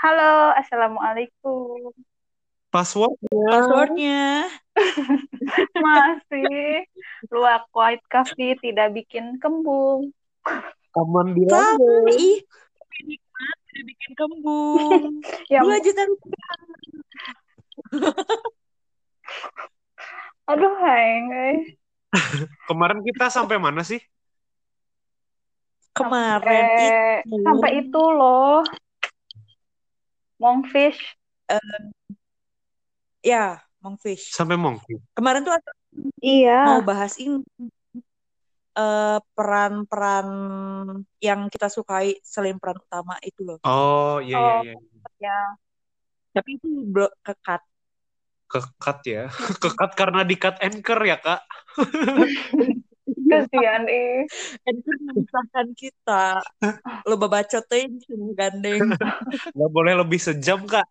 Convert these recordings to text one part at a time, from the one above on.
Halo, Assalamualaikum. Passwordnya. Passwordnya. Masih. Luak white coffee tidak bikin kembung. Ih. Nikmat, tidak bikin kembung. Yang, Dua juta rupiah. aduh, hai, guys. Kemarin kita sampai mana sih? Kemarin Eh, itu. sampai itu loh. Monkfish. Ya, Mongfish. Sampai Monkey. Kemarin tuh mau Iya. bahas ini. eh, peran-peran yang kita sukai selain peran utama itu loh. Oh iya iya Oh. iya. Ya. Tapi itu bro, kekat. Kekat ya. Kekat karena di cut anchor ya kak. Kasihan ih. Kan itu memisahkan kita. Lo disuruh gandeng. Gak boleh lebih sejam kak.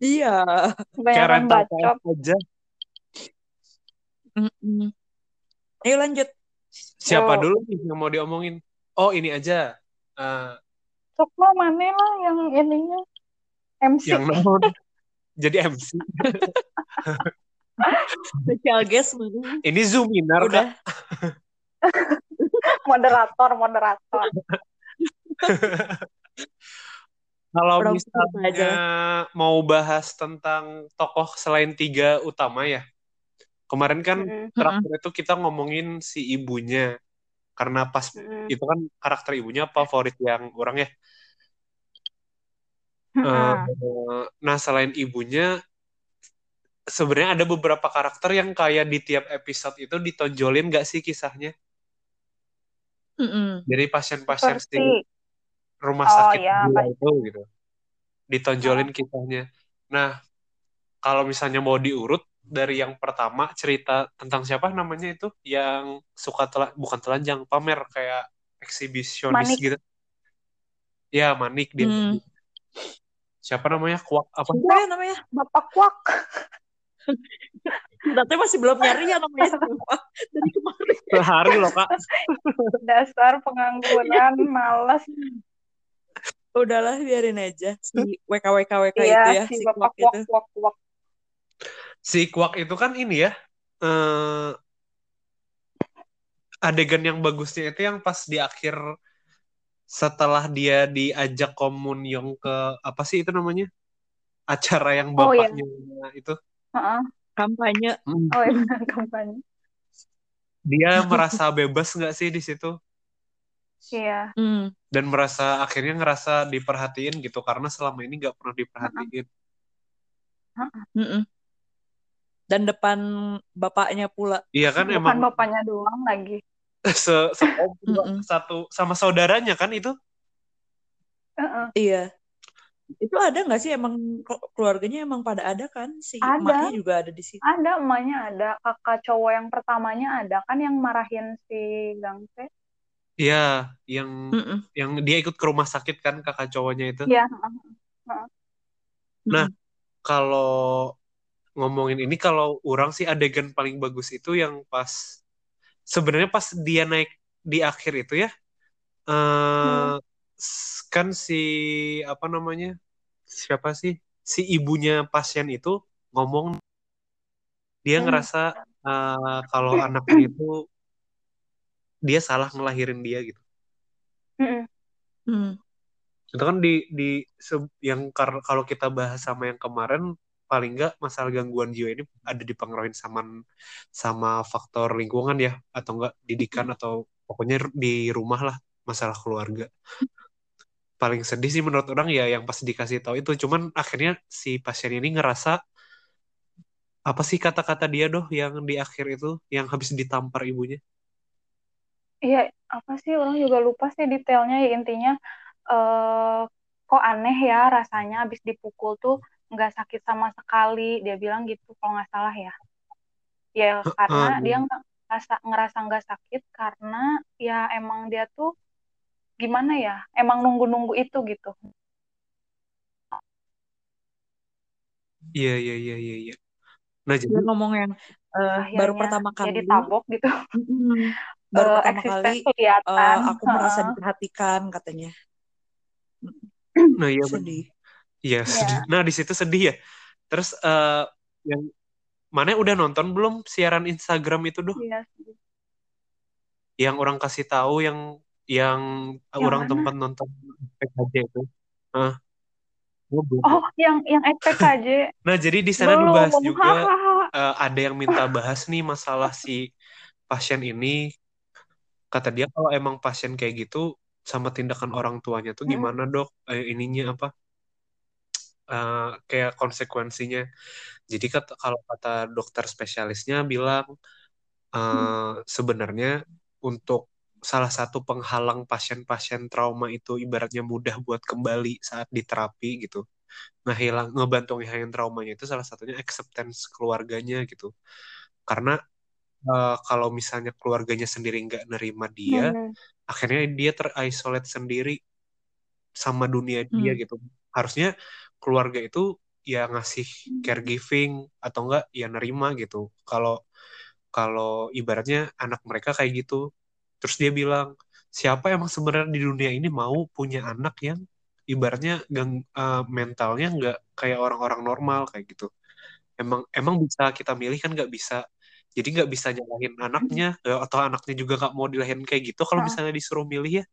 Iya. Kayak bacot. PS aja. Mm-mm. Ayo lanjut. Siapa Yuk. dulu nih yang mau diomongin? Oh ini aja. Eh, Sok lo mana lah yang ininya. MC. yang non. Jadi MC. Special guest mana? Ini Zoominar. Udah. Moderator, moderator. Kalau misalnya aja. mau bahas tentang tokoh selain tiga utama ya. Kemarin kan Mm-mm. terakhir itu kita ngomongin si ibunya. Karena pas Mm-mm. itu kan karakter ibunya favorit yang orang ya. Eh, nah selain ibunya sebenarnya ada beberapa karakter yang kayak di tiap episode itu ditonjolin gak sih kisahnya? Mm-mm. Dari pasien-pasien si Seperti rumah Oh, sakit pas- itu gitu. Ditonjolin kisahnya. Nah, kalau misalnya mau diurut dari yang pertama cerita tentang siapa namanya itu yang suka tela bukan telanjang pamer kayak eksibisionis Manik. gitu. Ya, Manik dia. Hmm. Siapa namanya? Kuak apa? Siapa ya namanya? Bapak Kuak. Tuh masih belum nyari ya namanya. Dari kemarin. Sehari loh, Kak. Dasar pengangguran, malas. Udahlah biarin aja si WKWKWK itu Iya, ya, si si Kuak Kuak, itu. Kuak, Kuak. Si Kuak itu kan ini ya. eh adegan yang bagusnya itu yang pas di akhir setelah dia diajak komunyong ke apa sih itu namanya? Acara yang Oh, iya. bapaknya itu. Heeh. Kampanye. Hmm. Oh iya, kampanye. Dia merasa bebas nggak sih di situ? Iya. Hmm. Dan merasa akhirnya ngerasa diperhatiin gitu karena selama ini nggak pernah diperhatiin. Dan depan bapaknya pula. Iya kan Bukan emang bapaknya doang lagi. se Mm-mm. satu sama saudaranya kan itu? Heeh. Iya. Itu ada nggak sih emang kelu- keluarganya emang pada ada kan? Si Ada. emaknya juga ada di situ. Ada emaknya ada, kakak cowok yang pertamanya ada kan yang marahin si Gangse. Iya, yang Mm-mm. yang dia ikut ke rumah sakit kan kakak cowoknya itu. Iya. Nah, kalau ngomongin ini kalau orang sih adegan paling bagus itu yang pas sebenarnya pas dia naik di akhir itu ya. eh s- kan si apa namanya? Siapa sih? Si ibunya pasien itu ngomong dia Hmm. ngerasa eh, kalau anaknya itu dia salah ngelahirin dia gitu. Mm-mm. Hmm. Itu kan di di se- yang kar- kalau kita bahas sama yang kemarin paling nggak masalah gangguan jiwa ini ada dipengaruhi sama sama faktor lingkungan ya atau enggak didikan atau pokoknya di rumah lah masalah keluarga. Paling sedih sih menurut orang ya yang pas dikasih tahu itu cuman akhirnya si pasien ini ngerasa apa sih kata-kata dia doh yang di akhir itu yang habis ditampar ibunya? Iya, apa sih orang juga lupa sih detailnya ya intinya eh kok aneh ya rasanya habis dipukul tuh nggak sakit sama sekali dia bilang gitu kalau nggak salah ya ya karena Heeh. dia nggak ngerasa ngerasa nggak sakit karena ya emang dia tuh gimana ya emang nunggu-nunggu itu gitu Iya iya iya iya iya. Nah jadi Dia ngomong yang eh, baru pertama kali ditabok gitu Mm-mm. baru eh, pertama kali kelihatan. eh, aku merasa diperhatikan katanya. Nah iya. Sedih. Iya Iya. sedih. Nah di situ sedih ya. Terus eh yang mana udah nonton belum siaran Instagram itu tuh? Iya. Yang orang kasih tahu yang yang Yang orang mana? tempat nonton PKJ itu. Hah? Belum. Oh, yang yang SPKJ. Nah jadi di sana dibahas juga eh, ada yang minta bahas nih masalah si pasien ini. Kata dia kalau emang pasien kayak gitu sama tindakan orang tuanya tuh Mm-mm. gimana dok? Eh, ininya apa? Eh, kayak konsekuensinya. Jadi kata, kalau kata dokter spesialisnya bilang eh, sebenarnya untuk salah satu penghalang pasien-pasien trauma itu ibaratnya mudah buat kembali saat diterapi gitu. Nah, hilang ngebantu ngilangin traumanya itu salah satunya acceptance keluarganya gitu. Karena eh, kalau misalnya keluarganya sendiri nggak nerima dia, Hmm. akhirnya dia terisolate sendiri sama dunia dia Hmm. gitu. Harusnya keluarga itu ya ngasih caregiving atau enggak ya nerima gitu. Kalau kalau ibaratnya anak mereka kayak gitu. Terus dia bilang, siapa emang sebenarnya di dunia ini mau punya anak yang ibaratnya gang, eh, mentalnya nggak kayak orang-orang normal kayak gitu. Emang emang bisa kita milih kan nggak bisa. Jadi nggak bisa nyalahin anaknya eh, atau anaknya juga nggak mau dilahirin kayak gitu kalau Heeh. misalnya disuruh milih ya.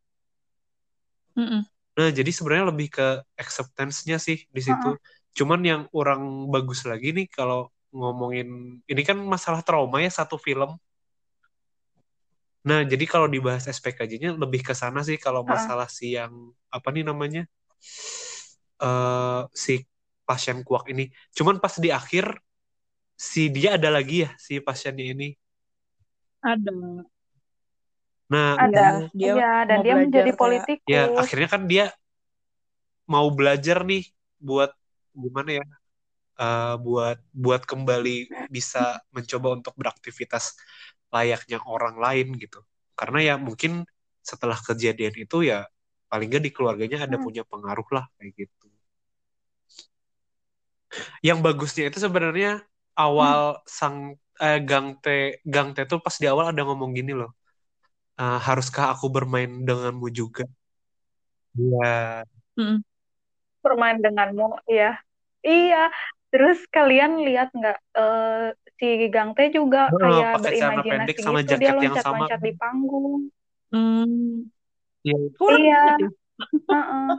Mm-mm. Nah, jadi sebenarnya lebih ke acceptance-nya sih di situ. Heeh. Cuman yang orang bagus lagi nih kalau ngomongin ini kan masalah trauma ya satu film. Nah, jadi kalau dibahas SPKJ-nya lebih ke sana sih kalau masalah si yang apa nih namanya? eh si pasien kuak ini. Cuman pas di akhir si dia ada lagi ya si pasiennya ini. Ada. Nah, Ada. Dia Iya, dan dia belajar menjadi politikus. ya akhirnya kan dia mau belajar nih buat gimana ya? eh, buat buat kembali bisa mencoba untuk beraktivitas layaknya orang lain gitu. Karena ya mungkin setelah kejadian itu ya paling nggak di keluarganya ada Hmm. punya pengaruh lah kayak gitu. Yang bagusnya itu sebenarnya awal sang eh, Gang T Gang T tuh pas di awal ada ngomong gini loh. "Eh, haruskah aku bermain denganmu juga? Iya. Mm-mm. bermain denganmu iya iya terus kalian lihat nggak eh, si Gang Tae juga Heeh, kayak pakai celana berimajinasi pendek sama gitu dia jaket yang sama. loncat-loncat di panggung Hmm. Iya. Kurang Iya. ya. Heeh.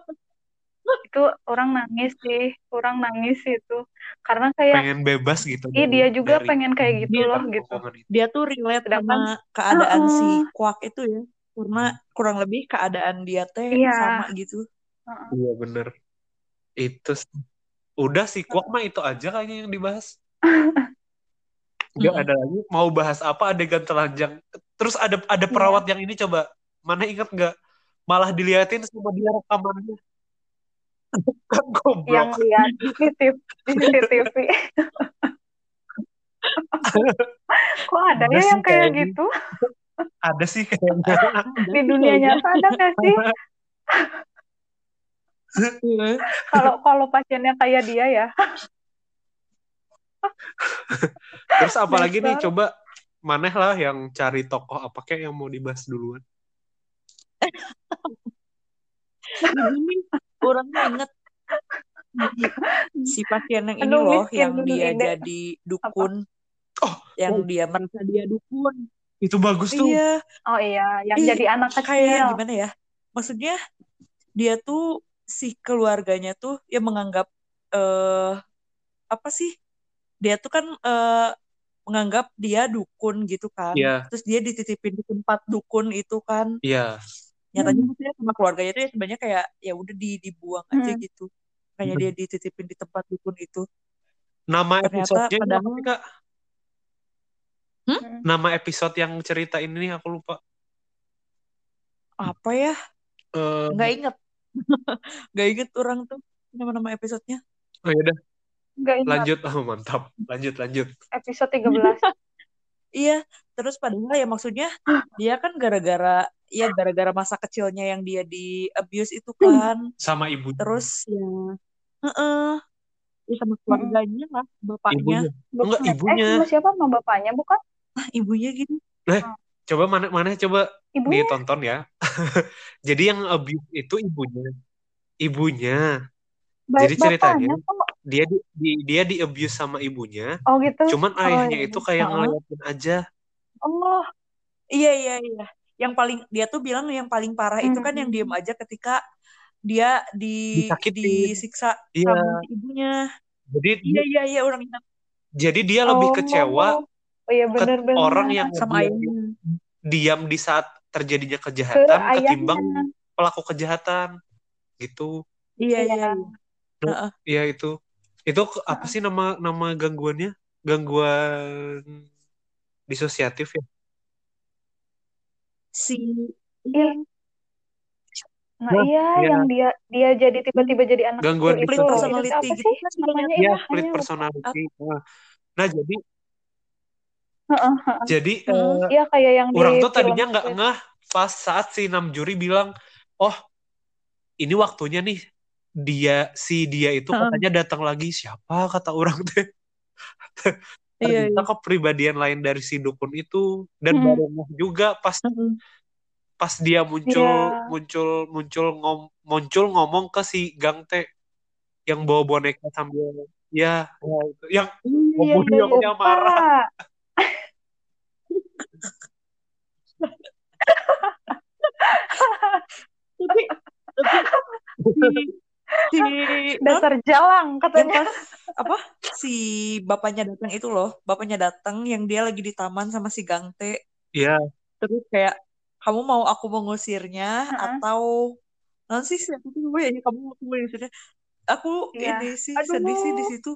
itu orang nangis sih orang nangis itu karena kayak pengen bebas gitu ih dari- dia juga dari pengen kayak gitu Dia loh kehidupan gitu. Dia tuh relate Sedangkan- sama keadaan si Heeh. Kwak itu ya. Karena kurang lebih keadaan dia teh Iya. sama gitu. Heeh. Iya bener. Itu udah sih kuak mah itu aja kayaknya yang dibahas. Gak Mm-mm. ada lagi. Mau bahas apa adegan telanjang. Terus ada ada Iya. perawat yang ini coba. Mana ingat nggak? Malah diliatin sama dia rekamannya. kan yang lihat di CCTV, di kok ada Ada ya yang kayak kayaknya. gitu Ada sih kayaknya. di dunia nyata ada nggak sih kalau kalau pasiennya kayak dia ya Terus apalagi nih? coba maneh lah yang cari tokoh apa kayak yang mau dibahas duluan. Ini orangnya inget si pasien yang ini Aduh, loh miskin yang dia ide. jadi dukun. Oh, yang oh. dia merasa dia dukun. Itu bagus tuh. iya. Oh iya yang Ih, jadi anak kayak kecil gimana ya? Maksudnya dia tuh si keluarganya tuh ya menganggap eh apa sih? Dia tuh kan eh menganggap dia dukun gitu kan Iya. terus dia dititipin di tempat dukun itu kan Iya. nyatanya Hmm. maksudnya sama keluarganya tuh ya sebenarnya kayak ya udah di dibuang aja Hmm. gitu makanya dia dititipin di tempat dukun itu Nama Ternyata episodenya padahal- apa Kak? Hmm. Nama episode yang cerita ini aku lupa. apa ya Eh, nggak inget nggak inget orang tuh nama-nama episodenya oh ya ingat lanjut. Oh, mantap. Lanjut, lanjut. episode 13 Iya, terus padahal ya maksudnya dia kan gara-gara ya gara-gara masa kecilnya yang dia di abuse itu kan. Sama ibu. Terus ya heeh. Ya sama keluarganya lah, bapaknya. ibunya. Enggak, Bukan. ibunya. eh sama siapa sama bapaknya bukan Ah, ibunya gitu. coba mana mana coba Ibunya ditonton ya. Jadi yang abuse itu ibunya. Ibunya. baik Jadi ceritanya bapaknya kok. Dia di, di- dia di abuse sama ibunya, Oh gitu. cuman Oh ayahnya iya. itu kayak Heeh. ngeliatin aja. Oh. Iya iya iya. Yang paling dia tuh bilang yang paling parah itu kan yang diem Hmm. aja ketika dia di Disakitin. disiksa Iya. sama ibunya. Jadi Iya iya iya orang jadi dia lebih kecewa Oh iya ke benar-benar. orang yang sama diam, ayahnya. diam di saat terjadinya ke kejahatan ayahnya. ketimbang pelaku kejahatan gitu. Iya iya. Iya. iya. Iya itu. Itu apa sih nama nama gangguannya? Gangguan disosiatif ya? Si Iya. Nah, Nah, iya iya. yang dia dia jadi tiba-tiba jadi anak Gangguan split itu. Itu personality apa gitu sih kan namanya Iya, ya? split personality. Nah, Nah, jadi Heeh, heeh. jadi Hmm. eh, Iya kayak yang orang tuh tadinya nggak Split. ngeh pas saat si enam juri bilang, "Oh, ini waktunya nih dia si dia itu Heeh. katanya datang lagi siapa kata orang teh Iya ternyata iya. kepribadian lain dari si dukun itu dan Hmm. baru juga pas Heeh. pas dia muncul Iya. muncul muncul ngom, muncul ngomong ke si Gang T yang bawa boneka sambil ya, ya itu yang Iya iya marah. Tapi si Dasar jalang yang katanya. pas apa si bapaknya datang itu loh bapaknya datang yang dia lagi di taman sama si Gangte ya terus kayak kamu mau aku mengusirnya Heeh. atau nanti sih aku tuh ya kamu mau mengusirnya aku Iya. ini sih sedih sih di Aduh. situ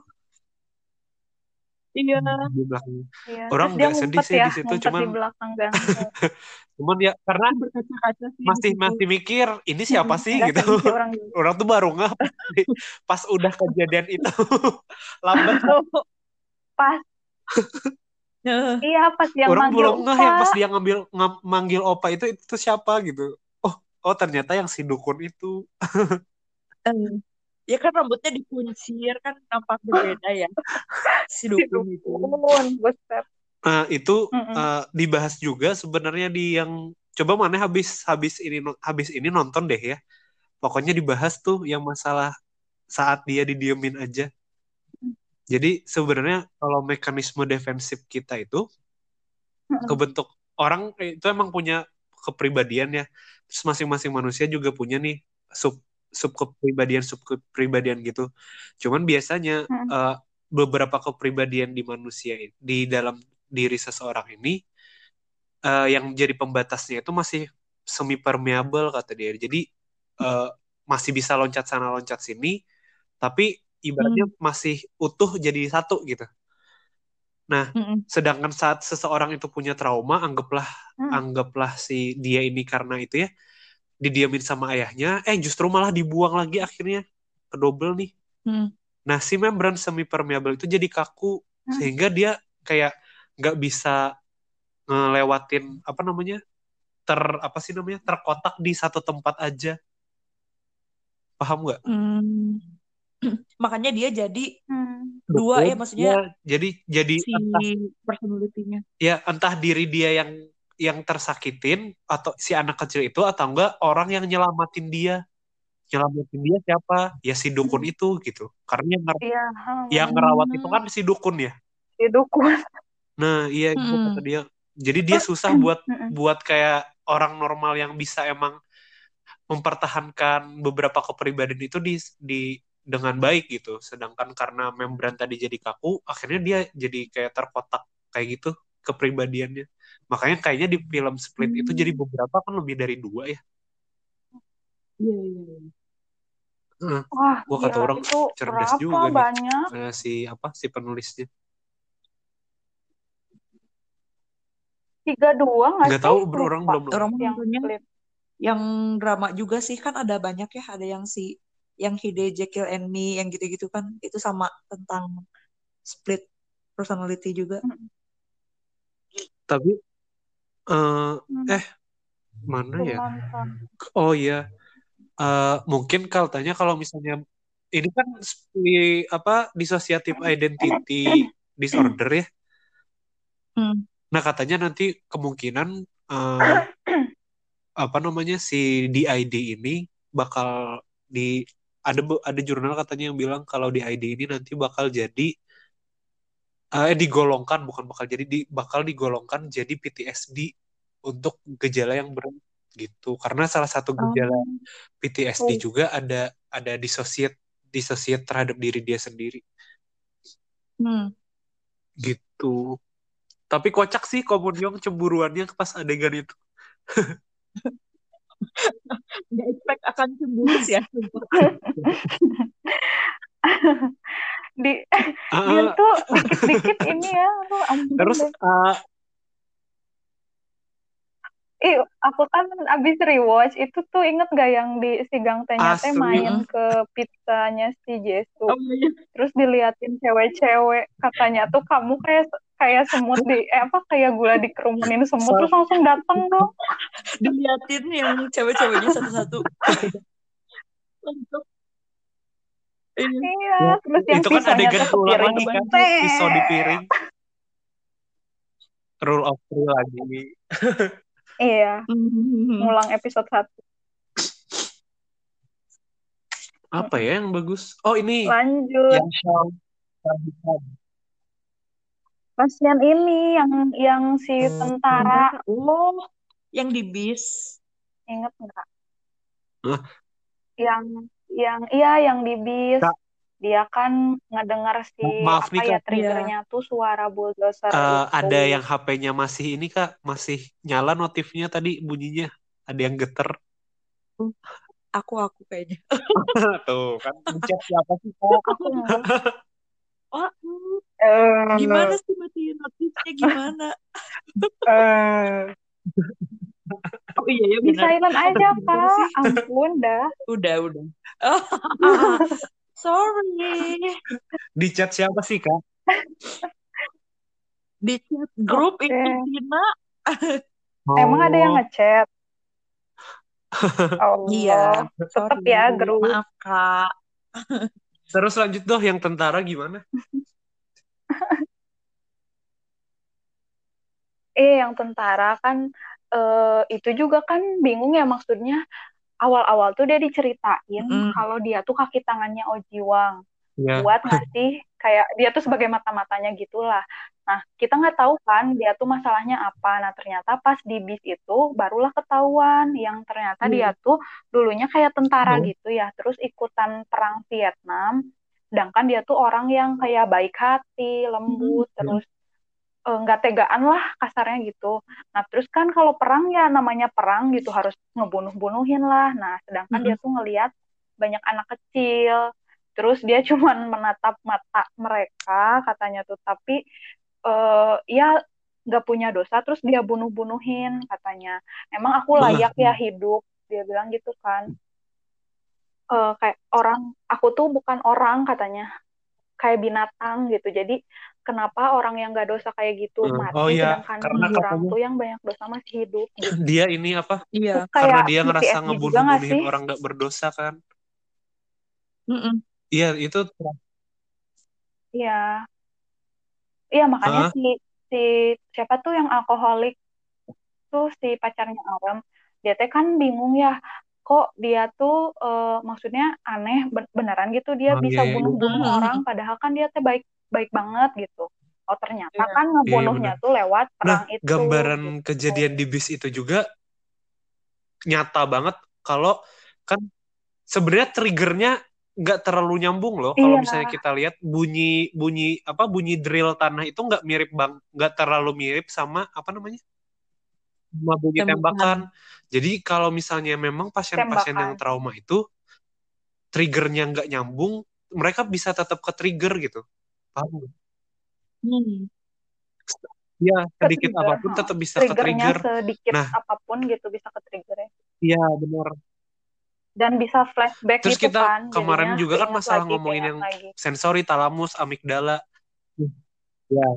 iya. Di belakang. Iya. orang nggak sedih sih ya, di situ cuman di belakang cuman ya karena berkaca-kaca sih di masih mikir ini siapa sih? Nggak gitu. sih orang juga. orang tuh baru nggak pas, pas udah kejadian itu. Lambat. Pas iya pas yang orang manggil belum nggak yang pas dia ngambil ngam, manggil opa itu itu siapa gitu. Oh oh ternyata yang si dukun itu ya kan rambutnya dikuncir kan nampak berbeda ya si dukun itu. Nah, itu Mm-mm. eh, dibahas juga sebenarnya di yang coba mana habis habis ini habis ini nonton deh ya. Pokoknya dibahas tuh yang masalah saat dia didiemin aja. Jadi sebenarnya kalau mekanisme defensif kita itu kebentuk orang eh, itu emang punya kepribadian ya. Terus masing-masing manusia juga punya nih sub sub kepribadian sub kepribadian gitu. Cuman biasanya Mm-mm. eh, beberapa kepribadian di manusia di dalam diri seseorang ini eh, yang jadi pembatasnya itu masih semi permeable kata dia. Jadi eh, masih bisa loncat sana loncat sini, tapi ibaratnya Hmm. masih utuh jadi satu gitu. Nah, Mm-mm. sedangkan saat seseorang itu punya trauma, anggaplah Hmm. anggaplah si dia ini karena itu ya didiamin sama ayahnya, eh justru malah dibuang lagi akhirnya kedobel nih. Hmm. Nah, si membran semi permeable itu jadi kaku Hmm. sehingga dia kayak nggak bisa ngelewatin apa namanya ter apa sih namanya terkotak di satu tempat aja. Paham nggak? Hmm. makanya dia jadi Hmm. dua ya Betul. maksudnya Ya, jadi jadi si entah ya entah diri dia yang yang tersakitin atau si anak kecil itu atau enggak orang yang nyelamatin dia. Nyelamatin dia siapa? Ya si dukun itu gitu. Karena yang, nger- Iya, hmm. yang ngerawat itu kan si dukun ya. si dukun. Nah, iya itu Mm-mm. kata dia. Jadi dia susah buat buat kayak orang normal yang bisa emang mempertahankan beberapa kepribadian itu di di dengan baik gitu. Sedangkan karena membran tadi jadi kaku, akhirnya dia jadi kayak terkotak kayak gitu kepribadiannya. Makanya kayaknya di film Split itu jadi beberapa kan lebih dari dua ya. iya iya iya. Wah, Gua kata orang cerdas juga nih. banyak? Eh, si apa si penulisnya. Tiga dua nggak Nggak sih? tahu bro, orang belum orang Yang split. yang drama juga sih kan ada banyak ya ada yang si yang Hide Jekyll and Me yang gitu-gitu kan itu sama tentang split personality juga Mm. Tapi eh Hmm, eh mana ya? Oh iya, Eh, mungkin kalau tanya kalau misalnya ini kan di apa dissociative identity disorder ya. Hmm. Nah katanya nanti kemungkinan eh, apa namanya si DID ini bakal di ada ada jurnal katanya yang bilang kalau DID ini nanti bakal jadi eh digolongkan bukan bakal jadi di bakal digolongkan jadi PTSD untuk gejala yang berat gitu karena salah satu gejala PTSD Oh. juga ada ada disosiat disosiat terhadap diri dia sendiri Hmm. gitu tapi kocak sih Komunyong cemburuannya pas adegan itu Nggak expect akan cemburu sih ya. di Ah, dia tuh dikit-dikit ini ya aduh, ampun terus deh. ah, Ih, aku kan abis rewatch itu tuh inget gak yang di si Gang Tenya teh main ke pizzanya si Jesu Oh iya. terus diliatin cewek-cewek katanya tuh kamu kayak kayak semut di eh apa kayak gula dikerumunin semut terus langsung dateng dong Diliatin yang cewek-ceweknya satu-satu. Untuk Iya. iya terus yang itu kan adegan berulang kepiring lagi kan. Pisau di piring. Rule of three lagi. Iya. Hmm. ngulang episode satu. Apa ya yang bagus? Oh ini. Lanjut. Yang Shawn pasien ini yang yang si tentara. Oh, yang di bis. inget nggak? Hah? yang yang iya yang di bis. Kak. dia kan ngedengar si Maaf apa nih, ya Kak. triggernya tuh suara bulldozer Eh, itu. ada yang HP-nya masih ini kak. Masih nyala notifnya tadi bunyinya. Ada yang geter. Aku aku kayaknya. tuh kan pencet siapa sih kak? Aku Oh, Eh, gimana sih matiin notifnya gimana? Oh iya ya di benar. silent aja pak ampun dah Udah, udah. Oh, sorry. di chat siapa sih kak Di chat grup Oke. itu Tina. emang ada yang Oh, ngechat Allah Iya, tetep sorry. ya grup Maaf, Kak. terus lanjut doh yang tentara gimana eh yang tentara kan eh, itu juga kan bingung ya maksudnya awal-awal tuh dia diceritain Mm. kalau dia tuh kaki tangannya Ojiwang ya buat ngasih kayak dia tuh sebagai mata-matanya gitulah. Nah, kita nggak tahu kan dia tuh masalahnya apa. Nah, ternyata pas di bis itu barulah ketahuan yang ternyata Iya. dia tuh dulunya kayak tentara Oh. gitu ya, terus ikutan perang Vietnam. Sedangkan dia tuh orang yang kayak baik hati, lembut, Hmm. terus eh, nggak tegaan lah kasarnya gitu. Nah, terus kan kalau perang ya namanya perang gitu harus ngebunuh-bunuhin lah. Nah, sedangkan dia tuh ngelihat banyak anak kecil, terus dia cuman menatap mata mereka katanya tuh, tapi eh ya nggak punya dosa, terus dia bunuh-bunuhin katanya. Emang aku layak ya hidup, dia bilang gitu kan. Eh, kayak orang, aku tuh bukan orang katanya, kayak binatang gitu. Jadi kenapa orang yang nggak dosa kayak gitu Hmm. mati, Oh iya, sedangkan karena tuh yang banyak dosa masih hidup gitu. dia ini apa Iya. karena dia ngerasa ngebunuh-bunuhin sih? orang nggak berdosa kan Mm-mm. iya itu Iya. Iya, makanya Hah? si si siapa tuh yang alkoholik tuh si pacarnya Aram, dia teh kan bingung ya, kok dia tuh eh, maksudnya aneh ben- beneran gitu dia Oh, bisa iya, iya. bunuh-bunuh orang padahal kan dia teh baik baik banget gitu. Oh, ternyata Iya. kan ngebunuhnya tuh lewat Nah, perang itu gambaran gitu. kejadian di bis itu juga nyata banget kalau kan sebenarnya triggernya nggak terlalu nyambung loh kalau Iya. misalnya kita lihat bunyi bunyi apa bunyi drill tanah itu nggak mirip bang nggak terlalu mirip sama apa namanya sama bunyi Tembakan. tembakan jadi kalau misalnya memang pasien-pasien yang trauma itu triggernya nggak nyambung mereka bisa tetap ke trigger gitu nggak? Hmm. ya Ke sedikit trigger, apa pun ha. tetap bisa ke trigger sedikit Nah. apa pun gitu bisa ke triggernya. iya benar Dan bisa flashback Terus gitu kita kan. kemarin juga kan masalah lagi, ngomongin yang lagi. sensori, talamus, amigdala. Ya.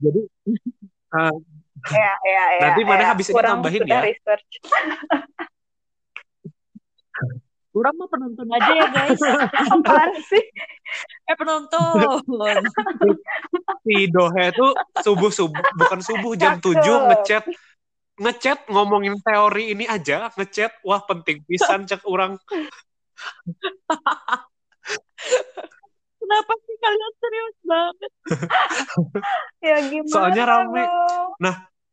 Jadi eh, Ya, ya, ya. Nanti mana ya. habis ini Kurang tambahin ya. research. Kurang mah penonton aja ya guys. Apaan sih? eh penonton. si Dohe itu subuh subuh bukan subuh jam. 7 ngechat ngechat ngomongin teori ini aja ngechat wah penting pisan cek orang Kenapa sih kalian serius banget? ya gimana Soalnya rame. dong?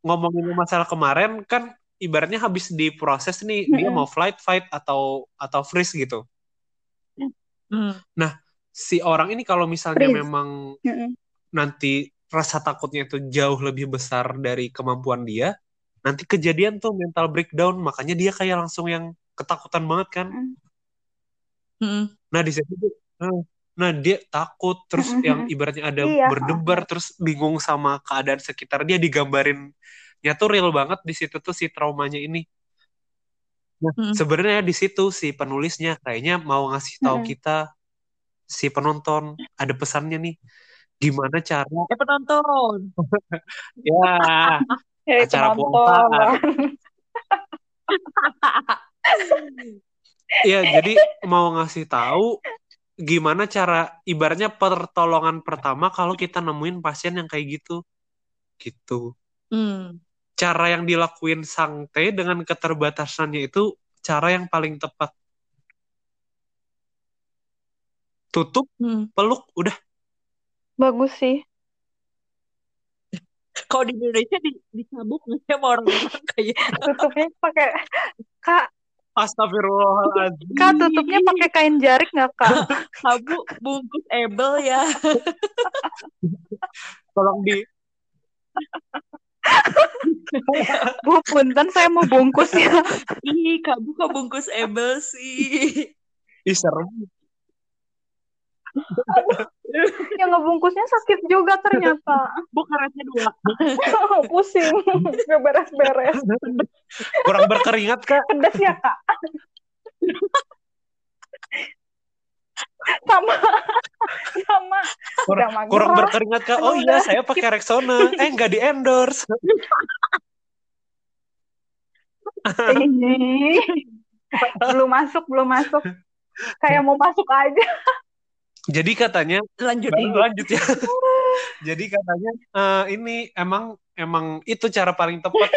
ngomongin masalah kemarin kan ibaratnya habis diproses nih dia Mm-mm. mau flight fight atau atau freeze gitu Hmm. si orang ini kalau misalnya Freeze. memang Mm-mm. nanti rasa takutnya itu jauh lebih besar dari kemampuan dia nanti kejadian tuh mental breakdown makanya dia kayak langsung yang ketakutan banget kan Mm. Hmm. nah di situ tuh nah, nah dia takut terus Mm-mm. yang ibaratnya ada Iya. berdebar terus bingung sama keadaan sekitar dia digambarin ya tuh real banget di situ tuh si traumanya ini nah Mm. sebenarnya di situ si penulisnya kayaknya mau ngasih tahu Mm-mm. kita si penonton ada pesannya nih gimana cara Eh penonton. ya Hei, Acara penonton. puasa. Iya, jadi mau ngasih tahu gimana cara ibaratnya pertolongan pertama kalau kita nemuin pasien yang kayak gitu. Gitu. Hmm. Cara yang dilakuin Sang T dengan keterbatasannya itu cara yang paling tepat. Tutup, Hmm. peluk, udah. Bagus sih. Kalau di Indonesia di, dicabuk nggak sih sama orang-orang kayak Tutupnya pakai Kak, Astagfirullahaladzim. Kak tutupnya pakai kain jarik nggak Kak? kamu bungkus ebel ya. Tolong di Bu, punten saya mau bungkus ya. Ih, kamu kok bungkus ebel sih? Ih, serem. Yang ngebungkusnya sakit juga ternyata. Bukan rasanya dua. Pusing, nggak beres-beres. Kurang berkeringat, Kak. Pedas ya Kak? Sama, sama. Kurang, kurang berkeringat, Kak. Oh iya, saya pakai Rexona. Eh, nggak di-endorse. Ih, belum masuk, belum masuk. Kayak mau masuk aja. Jadi katanya Lanjut, lanjut. lanjut ya. Jadi katanya eh, ini emang emang itu cara paling tepat.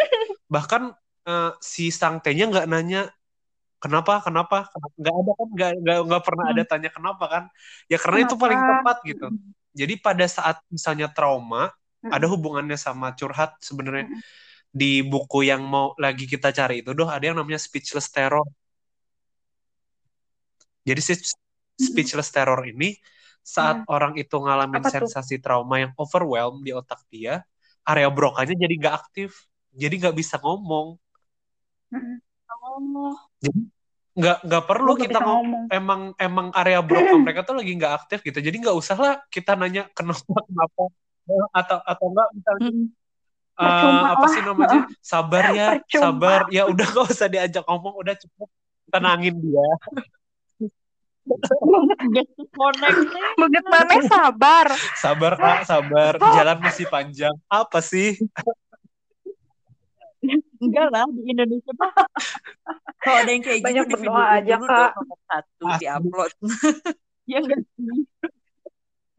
Bahkan eh, si sang T-nya nggak nanya kenapa? Kenapa? Nggak ada kan? Nggak nggak pernah ada tanya kenapa kan? Ya karena itu Kenapa? paling tepat gitu. Jadi pada saat misalnya trauma Mm-mm. ada hubungannya sama curhat sebenarnya. Mm-mm. di buku yang mau lagi kita cari itu doh ada yang namanya speechless terror. Jadi si speechless terror ini saat orang itu ngalamin Apa tuh? sensasi trauma yang overwhelm di otak dia area brokanya jadi nggak aktif. Jadi nggak bisa ngomong. Mm-mm. Oh, nggak nggak perlu kita ngomong ngomong. emang emang area broka mereka tuh lagi nggak aktif gitu jadi nggak usah lah kita nanya kenapa kenapa atau atau enggak misalnya hmm. Percuma apa sih namanya sabar ya Percuma. sabar ya udah nggak usah diajak ngomong udah cukup tenangin dia. Begitu mana sabar. sabar kak sabar jalan masih panjang apa sih Enggak lah, di Indonesia mah kalau ada yang kayak Banyak gitu di berdoa aja, dulu Kak. nomor satu di upload. ya enggak sih?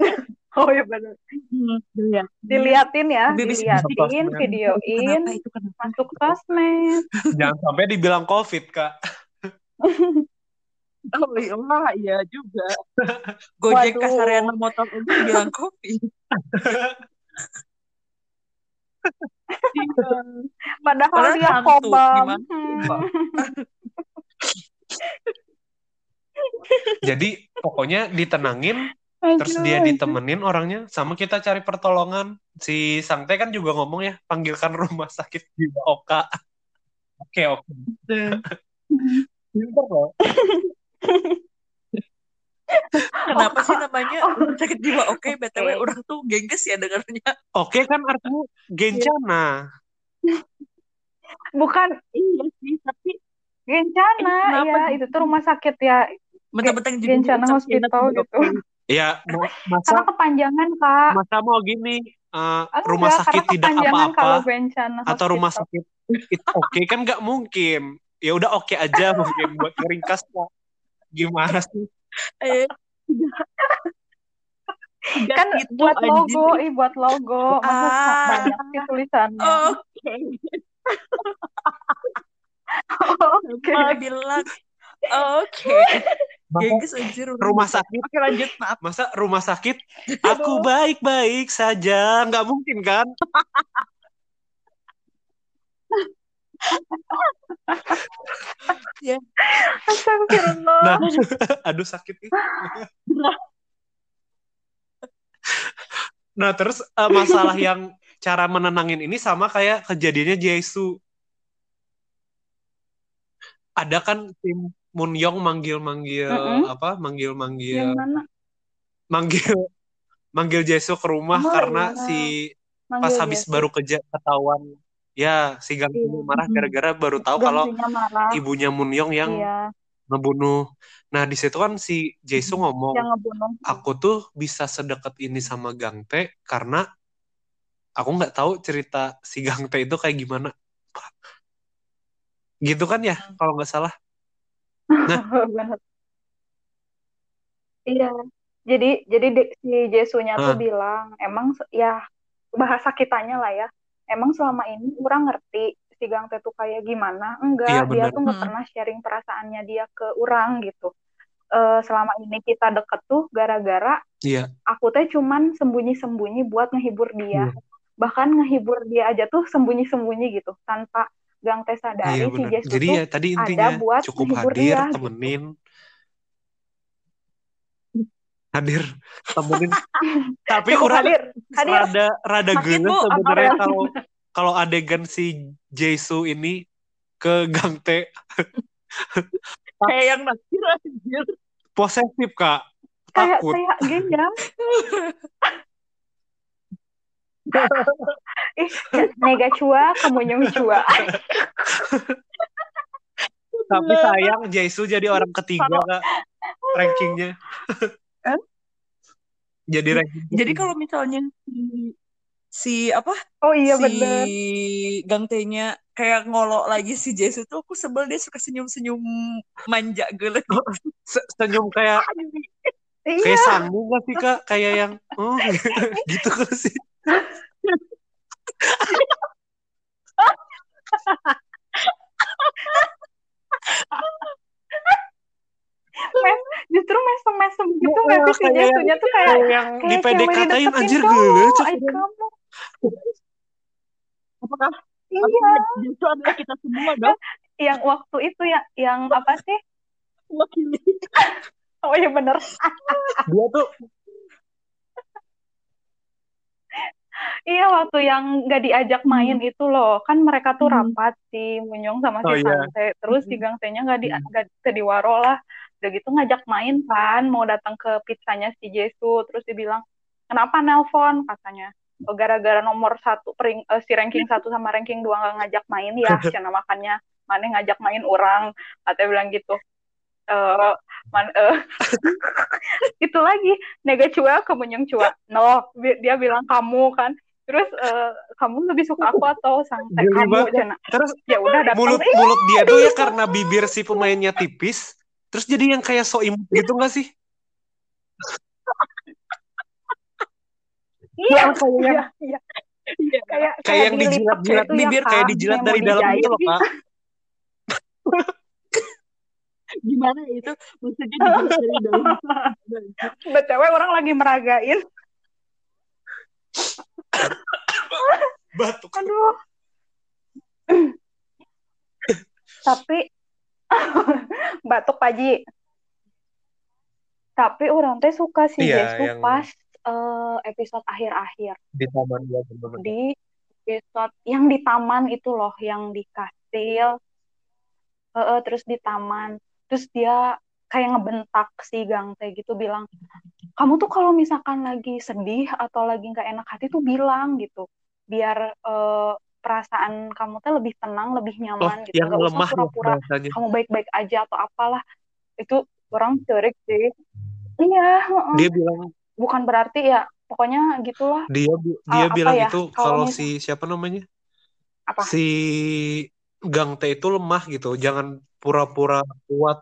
Oh iya benar. Hmm, iya. Diliatin ya, Lebih bisa diliatin, videoin, Kenapa itu kenapa? masuk sosmed. jangan sampai dibilang covid kak Oh iya, iya juga. Gojek Waduh. kasarian motor aja bilang kopi. Iya. Padahal Padahal dia hantu, kobam. Hmm. jadi pokoknya ditenangin terus Aduh, dia aduh. ditemenin orangnya sama kita cari pertolongan si sang T kan juga ngomong ya panggilkan rumah sakit jiwa Oka oke oke pinter loh Kenapa sih namanya rumah sakit jiwa? Oke, BTW Oke. orang tuh gengges ya dengarnya. oke kan artinya gencana Bukan Iya sih, tapi Gencana, Eh, kenapa ya itu tuh rumah sakit ya. mentang-mentang Gencana Hospital gitu. oke. ya ma- Karena masa kepanjangan kak. masa mau gini eh, Enggak, rumah sakit tidak apa-apa atau rumah sakit it oke kan nggak mungkin ya udah oke aja mungkin buat ringkas Kak. gimana sih Eh, Kan itu, buat anjing. logo, ih buat logo. Masa Ah. banyak sih tulisannya. Oke. Oke. Ma bilang oke. Masa Gengs anjir. rumah bisa. sakit Oke lanjut maaf. masa rumah sakit aku baik-baik saja nggak mungkin kan Astagfirullah. nah aduh sakit nih nah terus eh, masalah yang cara menenangin ini sama kayak kejadiannya Jaisu ada kan tim Moon Young manggil-manggil Mm-mm. apa Yang manggil-manggil mana? manggil manggil Jaisu ke rumah Oh, karena iya. si Manggil pas habis sih. baru keja ketahuan ya si Gang Iya. marah gara-gara baru tahu kalau marah. ibunya Moon Young yang Iya, ngebunuh. Nah di situ kan si Jaisu ngomong, yang ngebunuh. aku tuh bisa sedekat ini sama Gang Tae karena aku nggak tahu cerita si Gang Tae itu kayak gimana. Gitu kan ya kalau nggak salah. Nah. Iya. Jadi jadi si Jesunya tuh Hah. bilang, emang ya bahasa kitanya lah ya. Emang selama ini orang ngerti si Gang Tae tuh kayak gimana? Enggak, Iya, dia tuh nggak Hmm. pernah sharing perasaannya dia ke orang gitu. Eh, selama ini kita deket tuh gara-gara Iya, aku teh cuman sembunyi-sembunyi buat ngehibur dia. Iya. Bahkan ngehibur dia aja tuh sembunyi-sembunyi gitu, tanpa Gang Tae sadari iya si. Jesu Jadi tuh ya tadi ada intinya buat cukup hadir, dia gitu. Hadir, temenin. Tapi Cukup orang hadir, hadir. rada rada apa sebenarnya yang- kalau kalau adegan si Jaisu ini ke Gang Tae Kayak yang nakir anjir. posesif kak Kayak takut kayak genjam. Ih, nega cua, kamu nyung cua. tapi sayang Jaisu jadi orang ketiga kak rankingnya Eh? jadi Jadi kalau misalnya si, si apa? Oh iya si bener. Gang kayak ngolok lagi si Jesu tuh aku sebel dia suka senyum-senyum manja gelet Se- senyum kayak Iya, kayak sanggup gak sih kak? Kayak yang oh, gitu kan sih gitu Iya, nggak sih si Jesunya tuh kayak yang di kayak cewek PDKT-in anjir gelet ay kamu. apakah Iya, Jesu adalah kita semua dong yang waktu itu ya, yang apa sih? wakili Oh iya bener. dia tuh Iya waktu yang nggak diajak main itu loh, kan mereka tuh Hmm. rapat si Munyong sama Oh, si iya. Tante, terus si Hmm. Gang Tae-nya nggak di Hmm. nggak ke diwaro lah, udah gitu ngajak main kan, mau datang ke pizzanya si Jesu, terus dibilang kenapa nelpon? katanya, "Oh, gara-gara nomor satu pering- eh, si ranking satu sama ranking dua nggak ngajak main ya, cina makanya mana ngajak main orang, katanya bilang gitu. Eh, man- eh, itu lagi nega cua ke Munyong cua. No bi- dia bilang kamu kan. Terus eh, kamu lebih suka aku atau sang kamu cina. Terus ya udah datang mulut mulut dia tuh ya karena bibir si pemainnya tipis terus jadi yang kayak so imut gitu gak sih? Iya kayak yang iya. Iya Iya. kayak kayak yang dilipat dijilat-jilat itu ya, bibir kayak dijilat yang dari dalam gitu loh kak. Gimana itu? Maksudnya dijelas dari dalam btw orang lagi meragain. Batuk. Aduh. Tapi batuk paji tapi orang teh suka si Iya, Jesu yang- pas eh, episode akhir-akhir. Di taman dia bener-bener. di episode yang di taman itu loh yang di kastil. Eh, eh, terus di taman. Terus dia kayak ngebentak si Gang Tae gitu bilang kamu tuh kalau misalkan lagi sedih atau lagi nggak enak hati tuh bilang gitu. Biar eh, perasaan kamu tuh lebih tenang lebih oh nyaman gitu. yang nggak usah lemah ya pura-pura kamu baik-baik aja atau apalah. Itu orang cerik sih. Iya dia bilang bukan berarti ya pokoknya gitulah. Dia dia apa bilang ya, itu kalau si siapa namanya? Apa? Si Gang Tae itu lemah gitu jangan pura-pura kuat.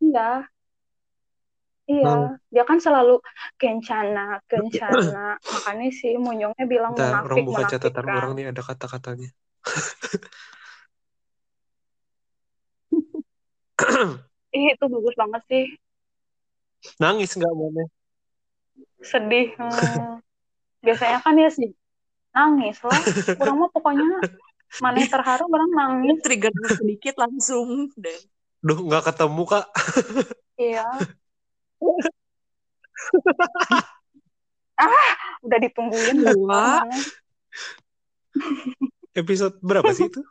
Iya. Iya, Hmm. dia kan selalu kencana, kencana. makanya si Munyongnya bilang Bentar, orang munafik buka munafik catatan kan orang nih ada kata-katanya. ih itu bagus banget sih Nangis nggak mana? sedih Hmm. biasanya kan ya sih nangis lah kurang mah pokoknya mana yang terharu orang nangis trigger sedikit langsung dan Duh, nggak ketemu kak. iya ah udah ditungguin Wah. mana Episode berapa sih itu?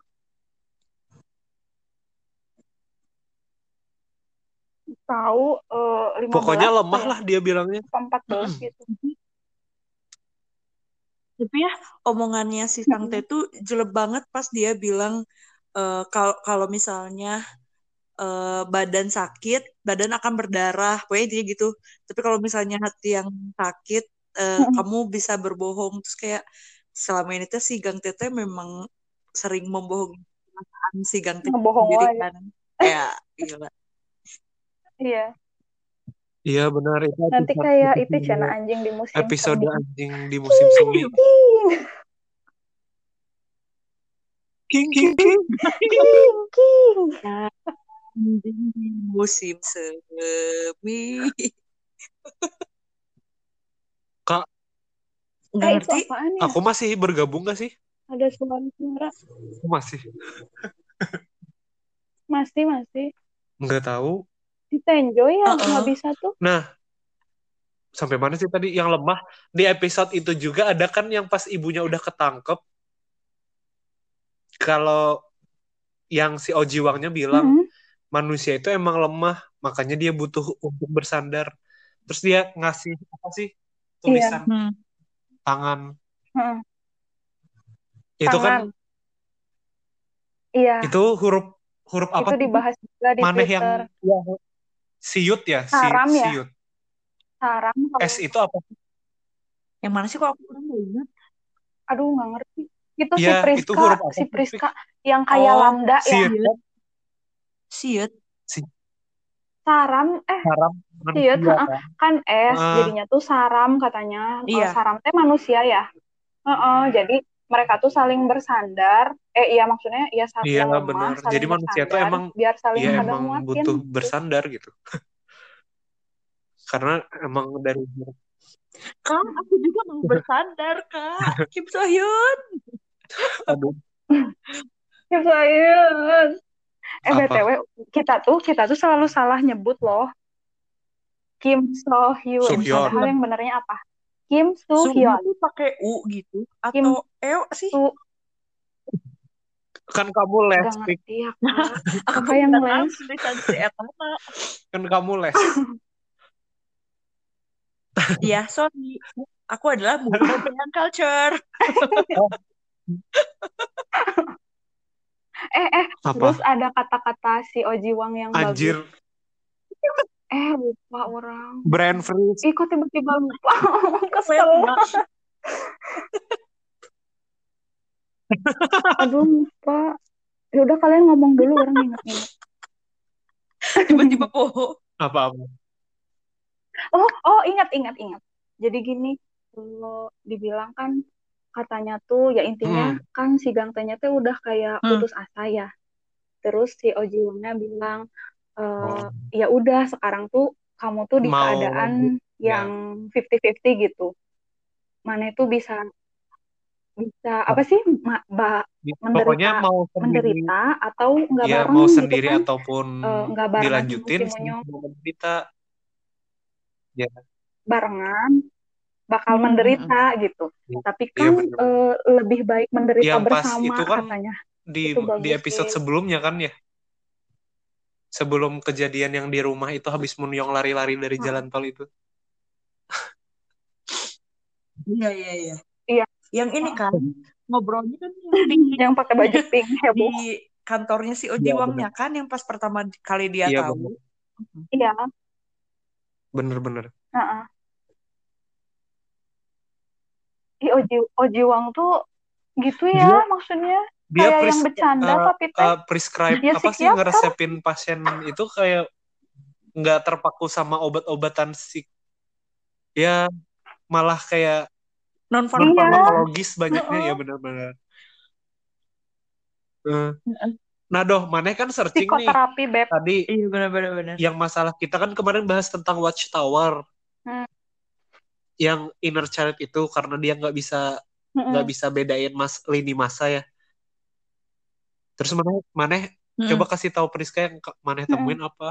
tahu eh, 15 Pokoknya lemah ya? lah dia bilangnya. Apa 14 gitu tapi ya omongannya si Sang Teh tuh jelek banget pas dia bilang eh, kalau kalau misalnya eh, badan sakit badan akan berdarah pokoknya dia gitu. Tapi kalau misalnya hati yang sakit eh, Mm-mm. kamu bisa berbohong. Terus kayak selama ini tuh si Gang Tete memang sering membohongi perasaan si Gang Tete ngebohong sendiri kan. Gila. Iya. Iya benar. Itu nanti kayak itu cina anjing di musim episode semi. anjing di musim semi. king King king king. king king. Di musim semi Kak, nggak eh itu ngerti ya aku masih bergabung gak sih? ada suara-suara Aku masih. masih masih Nggak tahu. di Tenjo ya Uh-uh. nggak bisa tuh Nah, sampai mana sih tadi yang lemah? Di episode itu juga ada kan yang pas ibunya udah ketangkep. Kalau yang si Oji Wangnya bilang Mhm. Manusia itu emang lemah, makanya dia butuh untuk bersandar. Terus dia ngasih apa sih tulisan Hmm. tangan. Heeh. Itu kan Tangan. iya itu huruf huruf apa itu dibahas juga di Maneh yang ya, siut ya, si, Saram ya? siut. saram kalau S itu apa sih? yang mana sih kok aku kurang ingat aduh nggak ngerti itu si Iya, itu Priska huruf apa si sih? Priska yang kayak Oh, lambda ya Siut siut saram eh Saram siut kan? kan S Ah. jadinya tuh saram katanya Iya. saram teh manusia ya Heeh, jadi mereka tuh saling bersandar eh iya maksudnya ya saat Iya, yang lemah benar. saling Jadi manusia tuh emang biar saling ya pada emang nguatin butuh gitu. bersandar gitu. Karena emang dari kak aku juga mau bersandar kak Kim So Hyun aduh Ya sayang. Eh Apa? BTW kita tuh kita tuh selalu salah nyebut loh. Kim So Hyun. Padahal yang benernya apa? Kim So Suhu Hyun. tuh pakai U gitu Kim atau Eo sih Su kan kamu les, gak Pik. ngerti ya Apa yang les? kan kamu les. Iya, sorry. Aku adalah yang culture. Eh eh Apa? terus ada kata-kata si Oji Wang yang Anjir, bagus. Eh lupa orang. brand freeze. Ih kok tiba-tiba lupa. Kesel. Aduh lupa. Ya udah kalian ngomong dulu orang ingat-ingat. tiba-tiba poho. Apa-apa? Oh, oh ingat ingat ingat. Jadi gini, kalau dibilang kan katanya tuh ya intinya Hmm. kan si Gangtenya tuh udah kayak Hmm. putus asa ya. Terus si Oji Wangnya bilang e, Oh. ya udah sekarang tuh kamu tuh di Mau keadaan ya. yang 50-50 gitu. Mana itu bisa bisa apa sih ma- ba- Pokoknya menderita mau sendiri, menderita atau nggak ya bareng mau gitu sendiri kan? ataupun Eh, nggak barengan sama dilanjutin menderita. Ya, barengan bakal Hmm. menderita gitu. Iya. Tapi Iya, kan bener. eh, lebih baik menderita Yang pas bersama itu kan katanya. di Itu di episode sih. sebelumnya kan ya. Sebelum kejadian yang di rumah itu habis Munyong lari-lari dari Hmm. jalan tol itu. Iya, iya, iya. Iya. Yang ini kan ngobrolnya kan yang di, Yang pakai baju pink di heboh. kantornya si Oji Wangnya kan yang pas pertama kali dia Iya, tahu. Iya, Bener-bener. heeh. Ih, Oji Oji Wang tuh gitu ya Dia- maksudnya Dia kayak yang pres- bercanda eh, tapi teh eh, prescribe dia apa sih ngeresepin pasien itu kayak nggak terpaku sama obat-obatan sih. Ya malah kayak non Iya. farmakologis banyaknya Heeh. ya benar-benar. Eh, Nah, doh, mana kan searching nih beb tadi Iya benar-benar benar. yang masalah kita kan kemarin bahas tentang Watchtower Hmm. Yang inner child itu karena dia nggak bisa nggak bisa bedain mas lini masa ya. Terus mana mana Mm-mm. coba kasih tahu Priska yang mana temuin apa?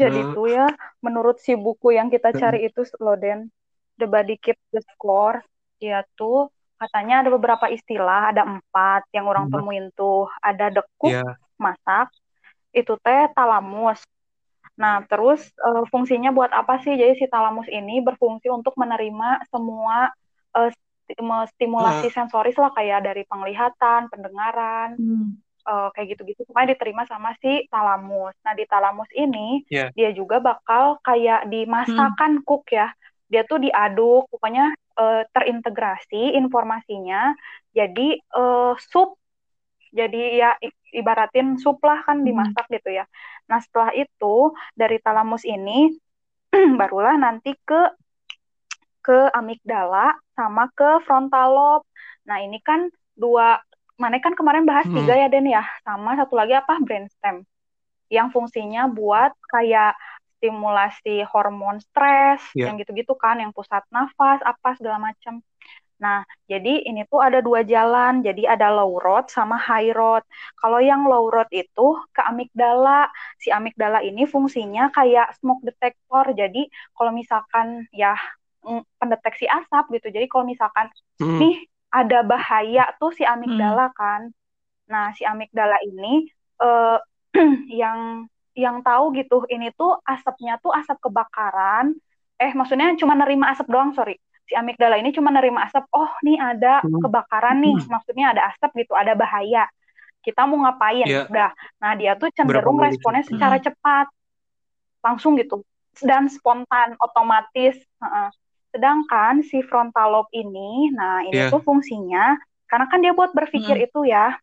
Jadi Nah. tuh ya, menurut si buku yang kita Hmm. cari itu, Loden, The Body Keeps the Score, dia tuh katanya ada beberapa istilah, ada empat yang orang Hmm. temuin tuh. Ada dekuk, Ya, masak, itu teh talamus. Nah, terus eh, fungsinya buat apa sih? Jadi si talamus ini berfungsi untuk menerima semua me- stimulasi sensoris lah, kayak dari penglihatan, pendengaran, Hmm. eh, kayak gitu-gitu pokoknya diterima sama si talamus. Nah di talamus ini Ya. dia juga bakal kayak dimasakkan cook ya. Dia tuh diaduk, pokoknya eh, terintegrasi informasinya. Jadi eh, sup, jadi ya i- ibaratin sup lah kan Hmm. dimasak gitu ya. Nah setelah itu dari talamus ini barulah nanti ke ke amigdala sama ke frontal lobe. Nah ini kan dua Mana kan kemarin bahas Hmm. tiga ya Den ya, sama satu lagi apa brainstem, yang fungsinya buat kayak stimulasi hormon stres, Ya. yang gitu-gitu kan, yang pusat nafas, apa segala macam. Nah, jadi ini tuh ada dua jalan, jadi ada low road sama high road. Kalau yang low road itu ke amigdala, si amigdala ini fungsinya kayak smoke detector, jadi kalau misalkan ya mm, pendeteksi asap gitu, jadi kalau misalkan Hmm. nih ada bahaya tuh si amigdala kan. Nah, si amigdala ini eh, yang yang tahu gitu, ini tuh asapnya tuh asap kebakaran. Eh, maksudnya cuma nerima asap doang, sorry. Si amigdala ini cuma nerima asap. Oh, nih ada Hmm. kebakaran nih, maksudnya ada asap gitu, ada bahaya. Kita mau ngapain? Iya. Udah. Nah, dia tuh cenderung Berapa responnya secara cepat, langsung gitu, dan spontan, otomatis. Heeh. Sedangkan si frontal lobe ini, nah ini Iya. tuh fungsinya, karena kan dia buat berpikir itu ya,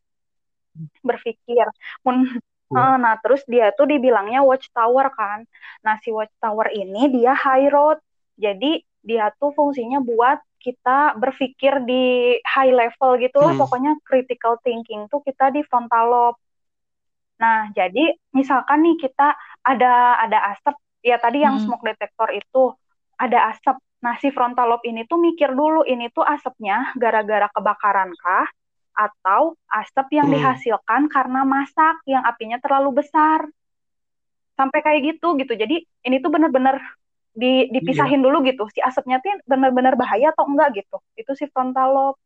berpikir. Mun- Iya. nah terus dia tuh dibilangnya watchtower kan. Nah si watchtower ini dia high road, jadi dia tuh fungsinya buat kita berpikir di high level gitu lah, Hmm. pokoknya critical thinking tuh kita di frontal lobe. Nah, jadi misalkan nih kita ada ada asap, ya tadi yang Hmm. smoke detector itu ada asap. Nah, si frontal lobe ini tuh mikir dulu ini tuh asapnya gara-gara kebakaran kah atau asap yang Hmm. dihasilkan karena masak yang apinya terlalu besar. Sampai kayak gitu gitu. Jadi ini tuh bener-bener di, dipisahin dulu gitu. Si asapnya tuh bener-bener bahaya atau enggak gitu. Itu si frontal lobe.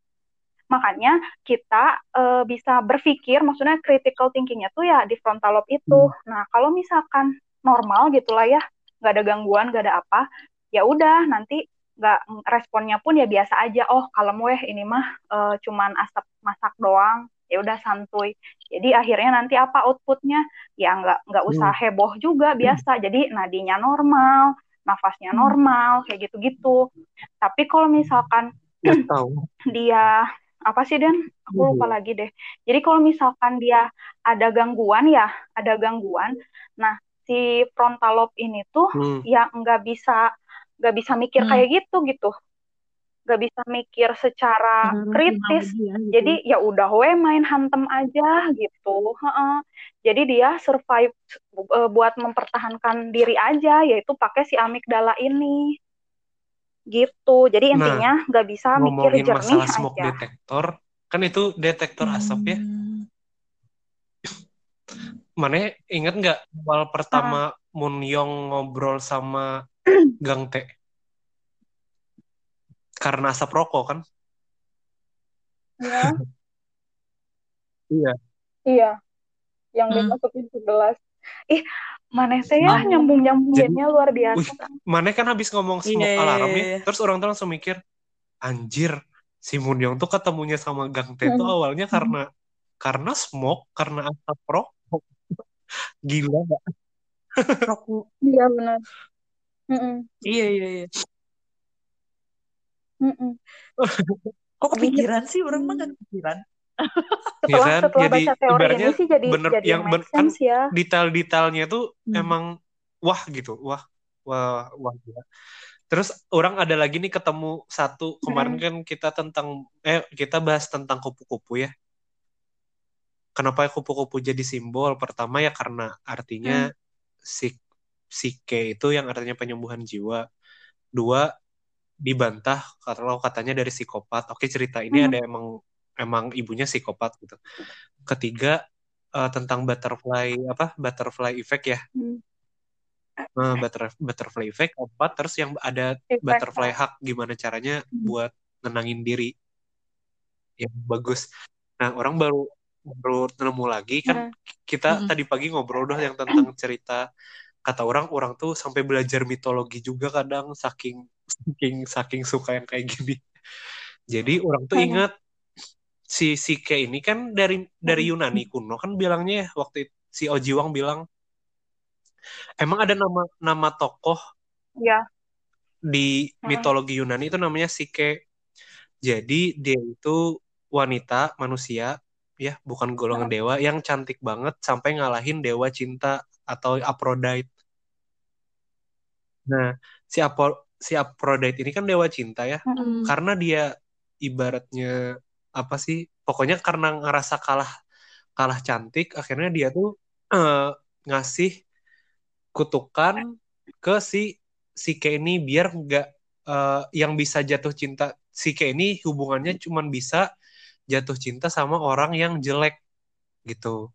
Makanya kita eh, bisa berpikir, maksudnya critical thinkingnya tuh ya di frontal lobe itu. Nah, kalau misalkan normal gitulah ya, nggak ada gangguan, nggak ada apa, ya udah nanti nggak responnya pun ya biasa aja. Oh, kalem weh ini mah eh, cuman asap masak doang. Ya udah santuy. Jadi akhirnya nanti apa outputnya? Ya nggak nggak usah heboh juga biasa. Jadi nadinya normal, nafasnya Hmm. normal, kayak gitu-gitu. Tapi kalau misalkan tahu. dia apa sih Den? Aku lupa Hmm. lagi deh. Jadi kalau misalkan dia ada gangguan ya, ada gangguan. Nah, si frontal lobe ini tuh Hmm. ya nggak bisa nggak bisa mikir Hmm. kayak gitu gitu. Nggak bisa mikir secara Benar-benar kritis. ya, gitu. Jadi ya udah we main hantem aja gitu. Heeh. Jadi dia survive eh, buat mempertahankan diri aja, yaitu pakai si amigdala ini. Gitu. Jadi Nah, intinya nggak bisa mikir jernih masalah smoke aja. detector, kan itu detektor asap ya. Hmm. Mana inget nggak awal pertama Moon Young ngobrol sama Gang T? Karena asap rokok kan? Ya, Iya. iya. Yang Hmm. dimasukin ke gelas. Ih, mana teh ya Oh. Jadi, nyambung-nyambunginnya luar wih, biasa. mana kan habis ngomong Iya, smoke iya, alarm iya, ya, iya. terus orang tuh langsung mikir, anjir, si Moon Young tuh ketemunya sama Gang T tuh Hmm. awalnya karena karena smoke, karena asap rokok. Gila? Rokok. Iya benar. Mm-mm. Iya, iya, iya. Mm-mm. Kok kepikiran sih? Orang mah gak kepikiran. Ya Setelah kan? setelah Jadi baca teori ini sih jadi bener jadi yang make ben- kan sense ya. detail-detailnya tuh Hmm. emang wah gitu, wah, wah wah gila. Terus orang ada lagi nih ketemu satu kemarin Hmm. kan kita tentang eh kita bahas tentang kupu-kupu ya. Kenapa kupu-kupu jadi simbol? Pertama ya karena artinya si psike itu yang artinya penyembuhan jiwa. Dua dibantah kalau katanya dari psikopat. Oke cerita ini Hmm. ada emang emang ibunya psikopat gitu. Ketiga eh, tentang butterfly apa butterfly effect ya. Hmm. Nah, butter, butterfly effect keempat terus yang ada Effect, butterfly hack gimana caranya Hmm. buat nenangin diri yang bagus. Nah orang baru baru nemu lagi kan Hmm. kita Mm-mm. tadi pagi ngobrol udah yang tentang cerita kata orang orang tuh sampai belajar mitologi juga kadang saking saking saking suka yang kayak gini. Jadi orang tuh Hmm. ingat si Sike ini kan dari dari Hmm. Yunani kuno kan bilangnya ya waktu itu, si Ojiwang bilang emang ada nama nama tokoh Ya. di Heeh. mitologi Yunani itu namanya Sike. Jadi dia itu wanita manusia ya, bukan golongan dewa yang cantik banget sampai ngalahin dewa cinta atau Aphrodite. Nah, si Apo si Aphrodite ini kan dewa cinta ya. Hmm. Karena dia ibaratnya apa sih? Pokoknya karena ngerasa kalah kalah cantik, akhirnya dia tuh eh, ngasih kutukan ke si si ini biar nggak eh, yang bisa jatuh cinta si ini hubungannya cuman bisa jatuh cinta sama orang yang jelek gitu.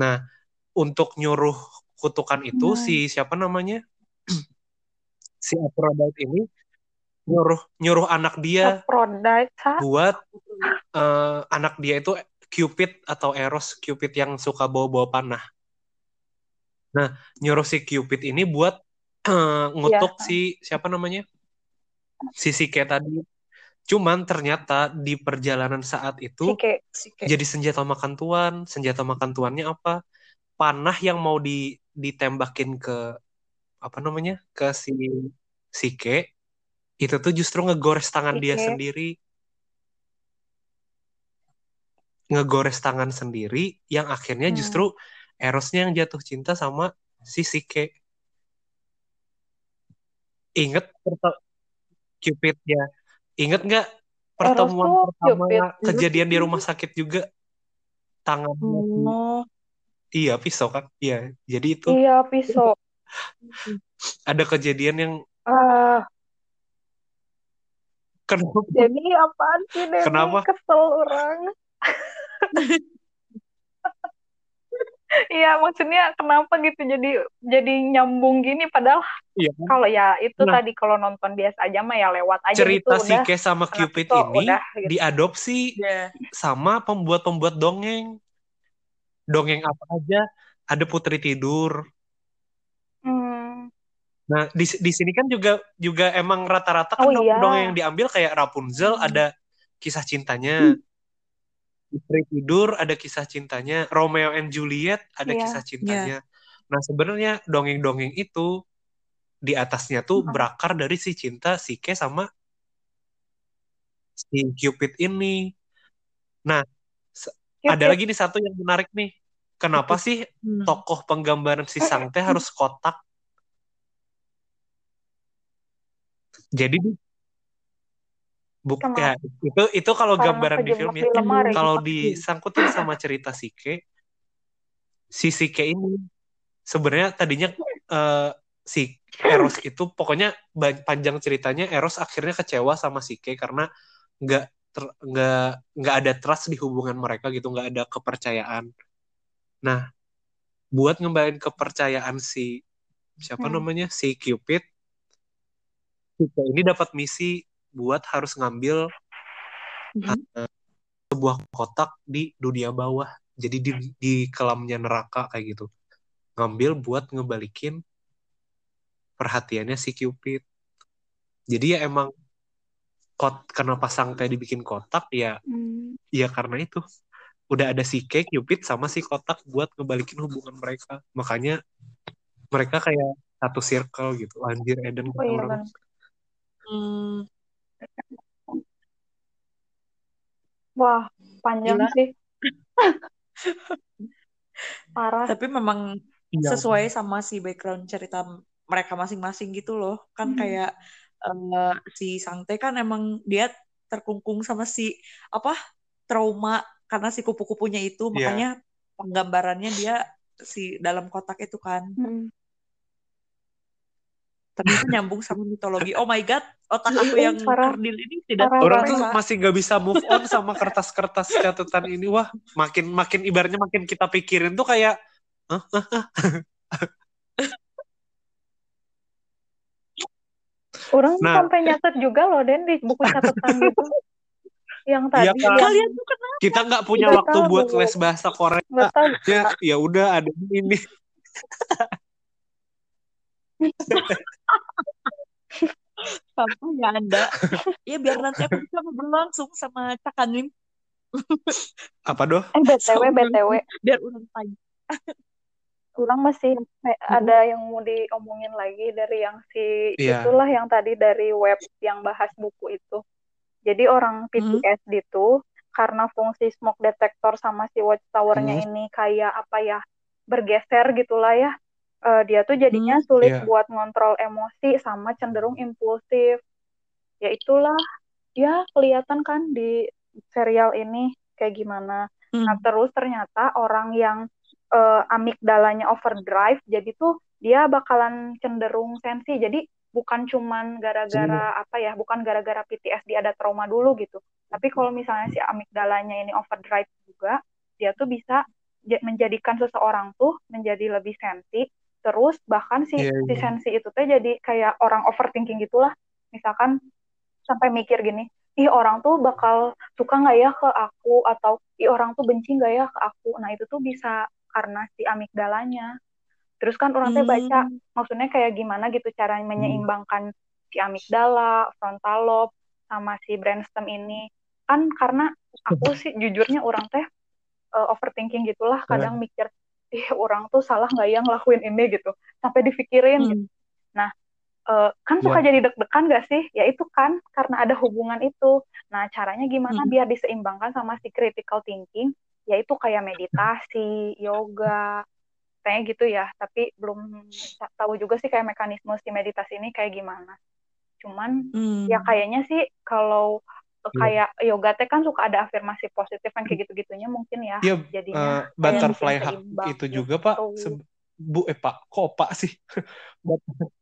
Nah, untuk nyuruh kutukan itu Hmm. si siapa namanya? si Aphrodite ini nyuruh nyuruh anak dia Aphrodite, buat eh, anak dia itu Cupid atau Eros Cupid yang suka bawa-bawa panah. Nah, nyuruh si Cupid ini buat eh, ngutuk Iya. si siapa namanya? Si Sike tadi. Cuman ternyata di perjalanan saat itu Sike. Sike. jadi senjata makan tuan. Senjata makan tuannya apa? Panah yang mau di ditembakin ke apa namanya? ke si Sike itu tuh justru ngegores tangan dia Sike. sendiri. Ngegores tangan sendiri yang akhirnya Hmm. justru Erosnya yang jatuh cinta sama si Sike. Ingat perta- Cupid ya. Ingat nggak pertemuan pertama Cupid. kejadian di rumah sakit juga si- Oh, iya pisau kan iya jadi itu Iya, pisau. ada kejadian yang Ah, kenapa jadi apaan sih Demi? Kenapa? Kesel orang. Iya, maksudnya kenapa gitu jadi jadi nyambung gini padahal iya kalau ya itu Nah. tadi kalau nonton biasa aja mah ya lewat aja cerita gitu udah Sike sama Cupid ini udah gitu. diadopsi ya. sama pembuat-pembuat dongeng dongeng apa aja ada Putri Tidur Hmm. nah di di sini kan juga juga emang rata-rata kan Oh dong- iya. dongeng yang diambil kayak Rapunzel Hmm. ada kisah cintanya Putri Tidur ada kisah cintanya Romeo and Juliet ada Iya. kisah cintanya nah sebenarnya dongeng-dongeng itu di atasnya tuh Hmm. berakar dari si cinta Sike sama si Cupid ini nah se- ada Cupid. lagi nih satu yang menarik nih kenapa sih Hmm. tokoh penggambaran si Sang teh harus kotak? Jadi di- buk ya itu itu kalau gambaran di film ya di kalau disangkutin sama cerita Sike si Sike ini sebenarnya tadinya eh, si Eros itu pokoknya panjang ceritanya Eros akhirnya kecewa sama Sike karena nggak nggak nggak ada trust di hubungan mereka gitu nggak ada kepercayaan nah buat ngembalin kepercayaan si siapa Hmm. namanya si Cupid Sike ini dapat misi buat harus ngambil Mhm. sebuah kotak di dunia bawah jadi di di kelamnya neraka kayak gitu ngambil buat ngebalikin perhatiannya si Cupid jadi ya emang kot kenapa sang teh dibikin kotak ya Hmm. ya karena itu udah ada si K Cupid sama si kotak buat ngebalikin hubungan mereka makanya mereka kayak satu circle gitu anjir Eden Oh iya orang. Hmm. Wah, panjang Gila. sih. Parah. Tapi memang Iya. sesuai sama si background cerita mereka masing-masing gitu loh kan Hmm. kayak eh, si Sangte kan emang dia terkungkung sama si apa trauma karena si kupu-kupunya itu Iya. makanya penggambarannya dia si dalam kotak itu kan Hmm. ternyata nyambung sama mitologi oh my god otak aku Iya, yang parah. kerdil ini tidak Parah, Orang parah. tuh masih nggak bisa move on sama kertas-kertas catatan ini. Wah, makin makin ibaratnya makin kita pikirin tuh kayak? Orang Nah. sampai nyatet juga loh Den di buku catatan gitu. Yang tadi Iya, Kak. yang kalian tuh kenapa kita nggak punya Nggak waktu tahu. buat les bahasa Korea. Ya, ya udah ada ini. apa ya anda ya biar nanti aku bisa ngobrol langsung sama Cakanim Apa doh? eh btw btw biar orang tanya kurang masih eh, ada yang mau diomongin lagi dari yang si Iya. itulah yang tadi dari web yang bahas buku itu. Jadi orang PTSD itu karena fungsi smoke detector sama si watchtowernya Hmm. ini kayak apa ya bergeser gitulah ya. Eh, dia tuh jadinya sulit Iya. buat ngontrol emosi sama cenderung impulsif. Ya itulah ya kelihatan kan di serial ini kayak gimana. Hmm. Nah, terus ternyata orang yang eh, amigdalanya overdrive, jadi tuh dia bakalan cenderung sensi. Jadi bukan cuman gara-gara apa ya, bukan gara-gara PTSD ada trauma dulu gitu. Tapi kalau misalnya si amigdalanya ini overdrive juga, dia tuh bisa menjadikan seseorang tuh menjadi lebih sensi. Terus bahkan si Iya, si iya. sensi itu tuh jadi kayak orang overthinking gitulah. Misalkan sampai mikir gini, ih orang tuh bakal suka nggak ya ke aku atau ih orang tuh benci nggak ya ke aku. Nah itu tuh bisa karena si amigdalanya. Terus kan orang teh baca Hmm. maksudnya kayak gimana gitu cara menyeimbangkan si amigdala, frontal lobe sama si brainstem ini. Kan karena aku sih jujurnya orang teh eh, overthinking gitulah kadang mikir ih orang tuh salah nggak ya ngelakuin ini gitu sampai dipikirin gitu. Hmm. Nah, eh, kan suka Ya. jadi deg-degan gak sih? Ya itu kan karena ada hubungan itu. Nah, caranya gimana Hmm. biar diseimbangkan sama si critical thinking? Yaitu kayak meditasi, yoga, kayak gitu ya. Tapi belum ta- tahu juga sih kayak mekanisme si meditasi ini kayak gimana. Cuman Hmm. ya kayaknya sih kalau eh, Iya. kayak yoga teh kan suka ada afirmasi positif kan kayak gitu-gitunya mungkin ya. Iya, Jadinya eh, kayak butterfly seimbang itu juga Pak. gitu. Se- Bu eh Pak, kok Pak sih?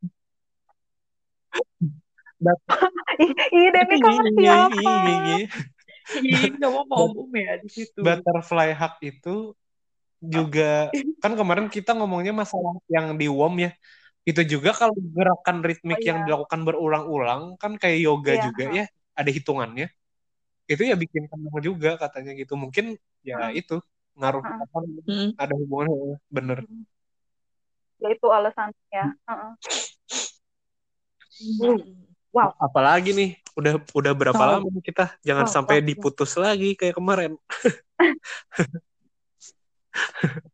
Ih Denny kamu siapa? Ih, nggak mau ya di situ. Butterfly hack itu juga kan kemarin kita ngomongnya masalah yang di WOM ya. Itu juga kalau gerakan ritmik Oh, yang iya. dilakukan berulang-ulang kan kayak yoga Iya, juga ya, ada hitungannya. Itu ya bikin tenang juga katanya gitu. Mungkin ya Ha. itu ngaruh apa, Hmm. ada hubungannya bener. Ya itu alasannya. Heeh. Hmm. Wow. Apalagi nih, udah udah berapa Wow. lama kita? Jangan Wow, sampai diputus lagi kayak kemarin.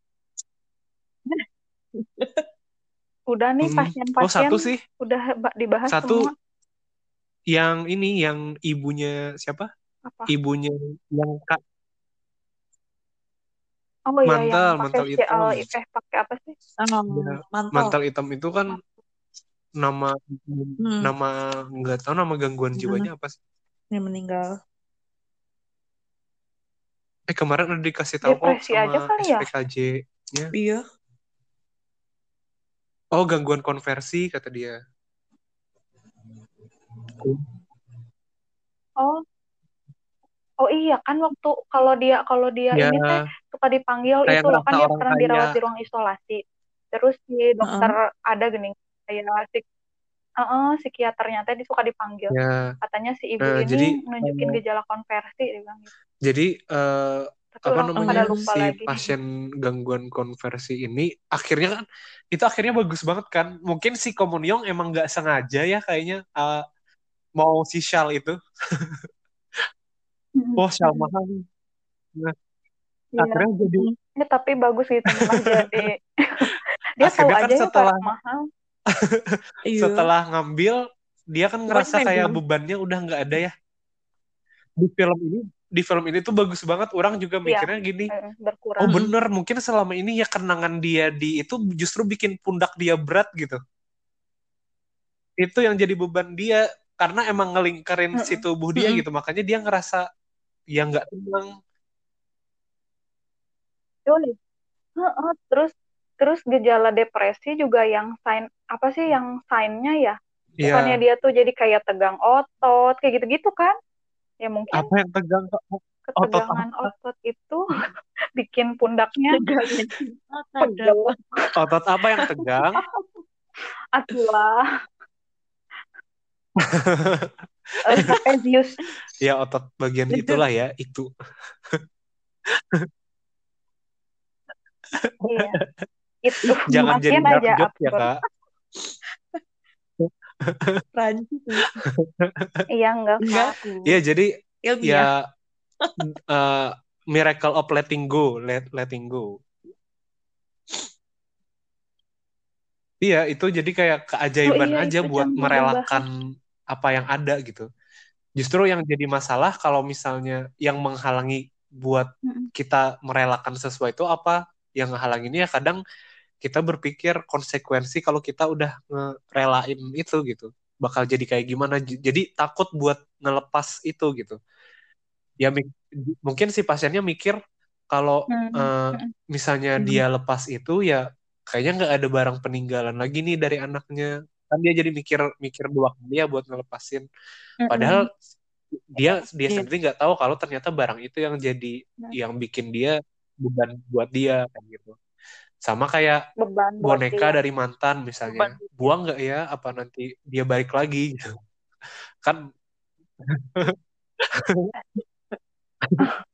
Udah nih Hmm. pasien-pasien Oh satu sih, udah ba- dibahas satu semua. yang ini yang ibunya siapa? Apa? Ibunya yang kak Oh iya mantel, yang mantel pakai hitam. Eh pakai apa sih? Oh, Ya, mantel. mantel hitam itu kan nama Hmm. nama nggak tahu nama gangguan jiwanya apa sih? Yang meninggal. Eh kemarin udah dikasih tahu kok Depresi aja sama kali ya? SPKJ-nya. Iya. Oh gangguan konversi kata dia. Oh. Oh iya kan waktu kalau dia kalau dia Ya ini teh suka dipanggil kayak itu kan dia pernah kaya. dirawat di ruang isolasi. Terus si dokter ada gini kayak si Heeh, psikiaternya teh dia suka dipanggil. ya. Katanya si ibu Nah, ini jadi, nunjukin eh, gejala konversi dia bilang gitu. Jadi eh, Tapi apa namanya si lagi. pasien gangguan konversi ini akhirnya kan itu akhirnya bagus banget kan mungkin si Komunyong emang nggak sengaja ya kayaknya eh, mau si Shal itu oh Shal mahal nah Iya. akhirnya jadi Ya, tapi bagus gitu jadi. dia tahu Akhirnya kan aja ya setelah- mahal. Iya. setelah ngambil dia kan ngerasa Pokoknya kayak bebannya udah nggak ada ya di film ini di film ini tuh bagus banget orang juga Iya. mikirnya gini Eh, oh berkurang. Mm-mm. bener mungkin selama ini ya kenangan dia di itu justru bikin pundak dia berat gitu itu yang jadi beban dia karena emang ngelingkarin si tubuh dia gitu makanya dia ngerasa ya nggak tenang terus terus gejala depresi juga yang sign apa sih yang sign-nya ya? Bukannya ya dia tuh jadi kayak tegang otot, kayak gitu-gitu kan? Ya mungkin apa yang tegang kok otot ketegangan apa otot itu bikin pundaknya kadang. otot apa yang tegang? Atulah, eh, trapezius. ya otot bagian itulah ya itu. Iya, itu. jangan jadi dark aja joke ya kak Prancis Iya, enggak, enggak. Kak. tuh ya jadi ilmiah. ya eh, miracle of letting go let letting go. Iya itu jadi kayak Oh keajaiban iya, aja buat merelakan apa yang ada gitu. Justru yang jadi masalah kalau misalnya yang menghalangi buat kita merelakan sesuatu itu apa? Yang ngehalanginnya kadang kita berpikir konsekuensi kalau kita udah ngerelain itu gitu bakal jadi kayak gimana jadi takut buat ngelepas itu gitu ya mungkin si pasiennya mikir kalau Hmm, mm-mm. misalnya Hmm. dia lepas itu ya kayaknya nggak ada barang peninggalan lagi nih dari anaknya kan dia jadi mikir mikir dua kali ya buat ngelepasin padahal dia dia Iya. sendiri nggak tahu kalau ternyata barang itu yang jadi Nah. yang bikin dia beban buat dia kayak gitu sama kayak Beban boneka dia. dari mantan beban misalnya buang nggak ya? Apa nanti dia balik lagi gitu? Kan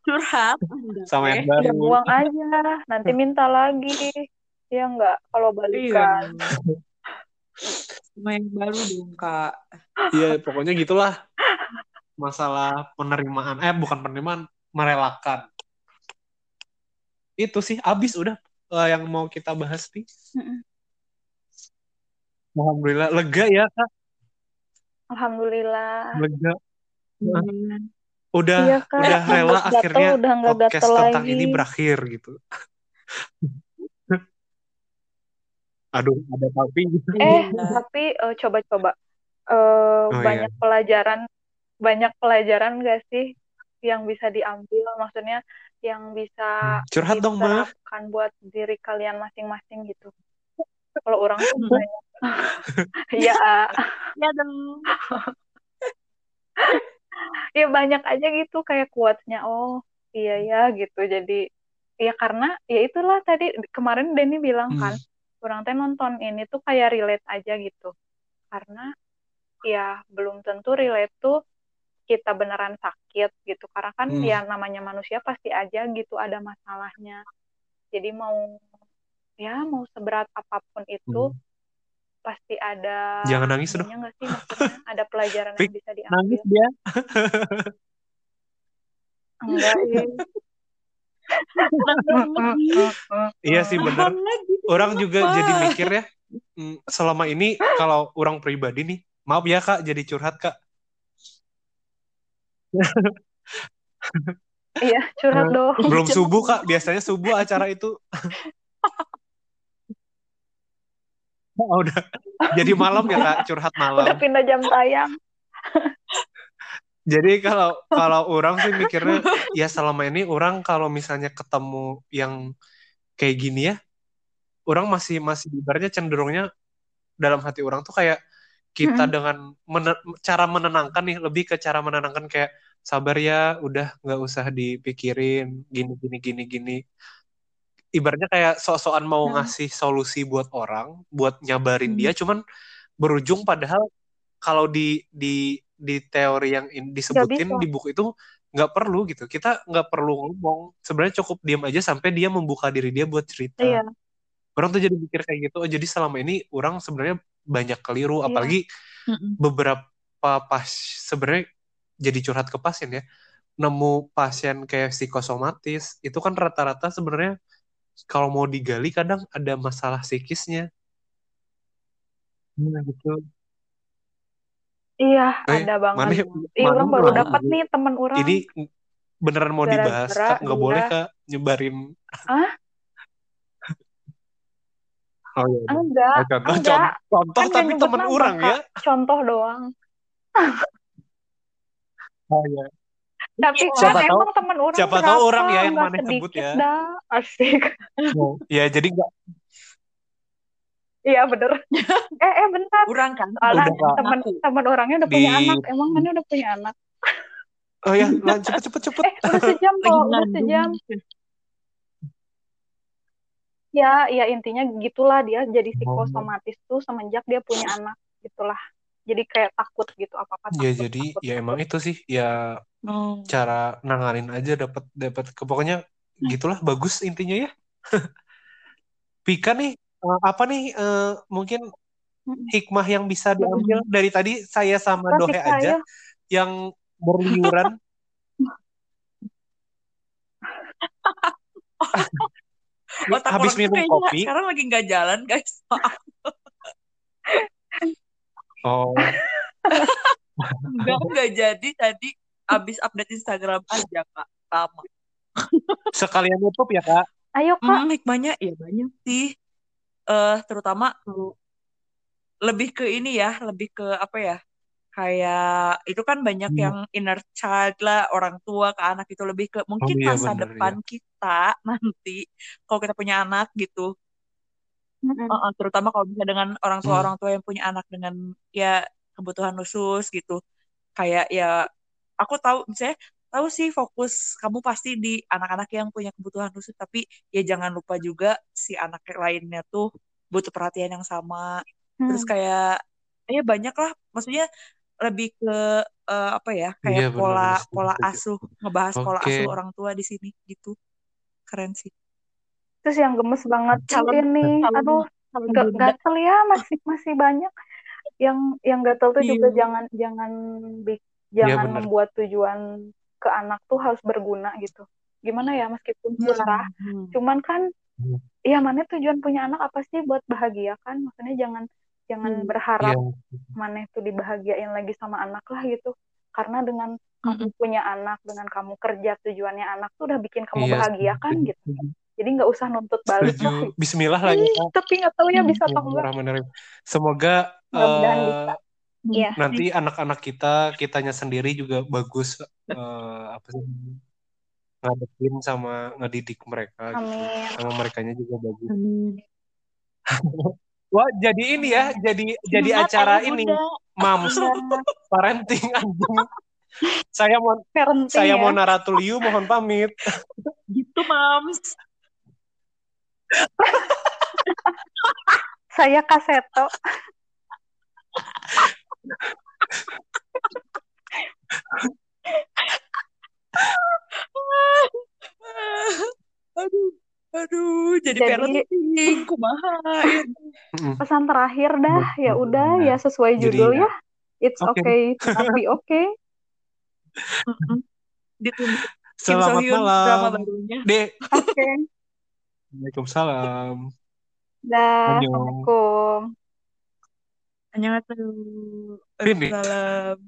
curhat. Sama eh yang Ya baru buang aja, nanti minta lagi. Ya enggak, kalau iya balikan. sama yang baru dong kak. Iya, pokoknya gitulah. Masalah penerimaan. Eh, bukan penerimaan, merelakan. Itu sih, abis udah eh, yang mau kita bahas nih. Mm-mm. Alhamdulillah, lega ya, Kak. Alhamdulillah. Lega. Hmm. Udah, Iya kak, udah rela gatel akhirnya udah podcast gatel tentang lagi. ini berakhir gitu. Aduh, ada tapi. Eh, Iya. tapi eh, coba-coba eh, Oh banyak iya. pelajaran, banyak pelajaran nggak sih yang bisa diambil? Maksudnya yang bisa Curhat dong, Ma. diterapkan buat diri kalian masing-masing gitu. Kalau orang tuh Hmm. banyak. Ya, ya dong ya banyak aja gitu kayak quotes-nya. Oh, iya ya gitu. Jadi ya karena ya itulah tadi kemarin Denny bilang Hmm. kan, orang teh nonton ini tuh kayak relate aja gitu. Karena ya belum tentu relate tuh kita beneran sakit gitu. Karena kan Hmm. ya namanya manusia pasti aja gitu ada masalahnya. Jadi mau ya mau seberat apa pun itu Hmm. pasti ada Jangan nangis dong. nggak sih maksudnya ada pelajaran yang bisa Nangis diambil. dia. Enggak sih. Iya sih, bener. lagi Orang juga jadi mikir ya, mm, selama ini kalau orang pribadi nih, maaf ya Kak, jadi curhat Kak. Iya, curhat dong. Belum subuh Kak, biasanya subuh acara itu. Oh, udah jadi malam ya Kak, curhat Udah malam. pindah jam tayang. Jadi kalau kalau orang sih mikirnya ya selama ini orang kalau misalnya ketemu yang kayak gini ya, orang masih masih ibaratnya cenderungnya dalam hati orang tuh kayak kita Mm-mm. dengan mene- cara menenangkan nih lebih ke cara menenangkan kayak sabar ya, udah nggak usah dipikirin gini gini gini gini. Ibaratnya kayak sok-sokan mau Hmm. ngasih solusi buat orang, buat nyabarin Hmm. dia, cuman berujung padahal kalau di di di teori yang in- disebutin di buku itu nggak perlu gitu. Kita nggak perlu ngomong. Sebenarnya cukup diam aja sampai dia membuka diri dia buat cerita. Iya, Orang tuh jadi mikir kayak gitu. Oh, jadi selama ini orang sebenarnya banyak keliru. Iya. Apalagi Mm-mm. beberapa pas sebenarnya jadi curhat ke pasien ya. Nemu pasien kayak psikosomatis itu kan rata-rata sebenarnya kalau mau digali kadang ada masalah psikisnya. Nah, gitu. iya Eh, ada banget. Mana, Ih, mana orang baru mau- dapat nih teman orang. Ini beneran mau dibahas, Gara-gara Kak? Nggak dia- boleh, Kak, nyebarin. Hah? Oh iya. iya. enggak Oh, contoh, enggak. Con- contoh kan tapi teman orang ya. contoh doang. Oh iya. tapi Siapa kan tahu- emang teman orang siapa tahu orang ya yang maneh sebut ya. dah. Asik. Ya, jadi nggak iya bener. Eh eh bentar. Kurang kan? soalnya teman teman orangnya udah punya Di- anak. Emang mana udah punya anak? Oh ya, lah cepet cepet cepet. eh udah sejam kok udah sejam ya ya intinya gitulah dia jadi Oh. psikosomatis tuh semenjak dia punya anak gitulah jadi kayak takut gitu apa apa Ya jadi ya emang itu sih ya Oh. cara nanganin aja dapat dapat ke pokoknya gitulah bagus intinya ya. Pika nih eh, apa nih eh, mungkin hikmah yang bisa diambil dari tadi saya sama Dohe aja ya. yang berliuran Otak habis minum kayaknya kopi. Sekarang lagi nggak jalan guys. Oh, Enggak nggak jadi tadi abis update Instagram aja kak. Lama. sekalian YouTube ya kak. ayo kak Hmm, hikmahnya ya banyak sih. Eh terutama lebih ke ini ya, lebih ke apa ya? Kayak itu kan banyak Hmm. yang inner child lah, orang tua ke anak itu lebih ke mungkin iya, masa bener, depan kita nanti kalau kita punya anak gitu. Mm-mm. Uh-uh, terutama kalau bisa dengan orang tua Hmm. orang tua yang punya anak dengan ya kebutuhan khusus gitu kayak ya aku tahu misalnya tahu sih fokus kamu pasti di anak-anak yang punya kebutuhan khusus tapi ya jangan lupa juga si anak lainnya tuh butuh perhatian yang sama terus Hmm. kayak ya banyak lah maksudnya lebih ke eh, apa ya Iya, kayak bener, pola bener, pola asuh ngebahas pola Oke. asuh orang tua di sini gitu keren sih terus yang gemes banget calon ini calon aduh calon Ga- bunda gatel ya masih masih banyak yang yang gatel tuh juga Iya. jangan jangan bi- Iya, jangan bener. membuat tujuan ke anak tuh harus berguna gitu gimana ya meskipun susah Hmm. cuman kan Hmm. ya mana tujuan punya anak apa sih buat bahagia kan maksudnya jangan jangan Hmm. berharap Iya. mana itu dibahagiain lagi sama anak lah gitu karena dengan kamu punya anak dengan kamu kerja tujuannya anak tuh udah bikin kamu Iya, bahagia kan gitu jadi nggak usah nuntut balik Setuju. lah Bismillah lah ya Ih, tapi nggak tahu ya bisa atau enggak. Semoga eh, bisa. Iya. nanti anak-anak kita kitanya sendiri juga bagus eh, apa sih ngadepin sama ngedidik mereka gitu. Amin. sama merekanya juga bagus Amin. wah jadi ini ya jadi jadi Semangat, acara ini. mams Iya, parenting anjing saya mau parenting saya ya. mau Naratuliu mohon pamit. Gitu, Mams. Saya Kaseto. aduh, aduh, jadi, Jadi- parenting, kumaha. ya. Mm. Pesan terakhir dah, ya udah ya sesuai Jadi judul ya. ya. It's Oke. okay to not be okay. Ditunggu Kim selamat drama malam barunya. deh Oke. Waalaikumsalam Dah. Assalamualaikum. Annyeonghaseyo. Waalaikumsalam.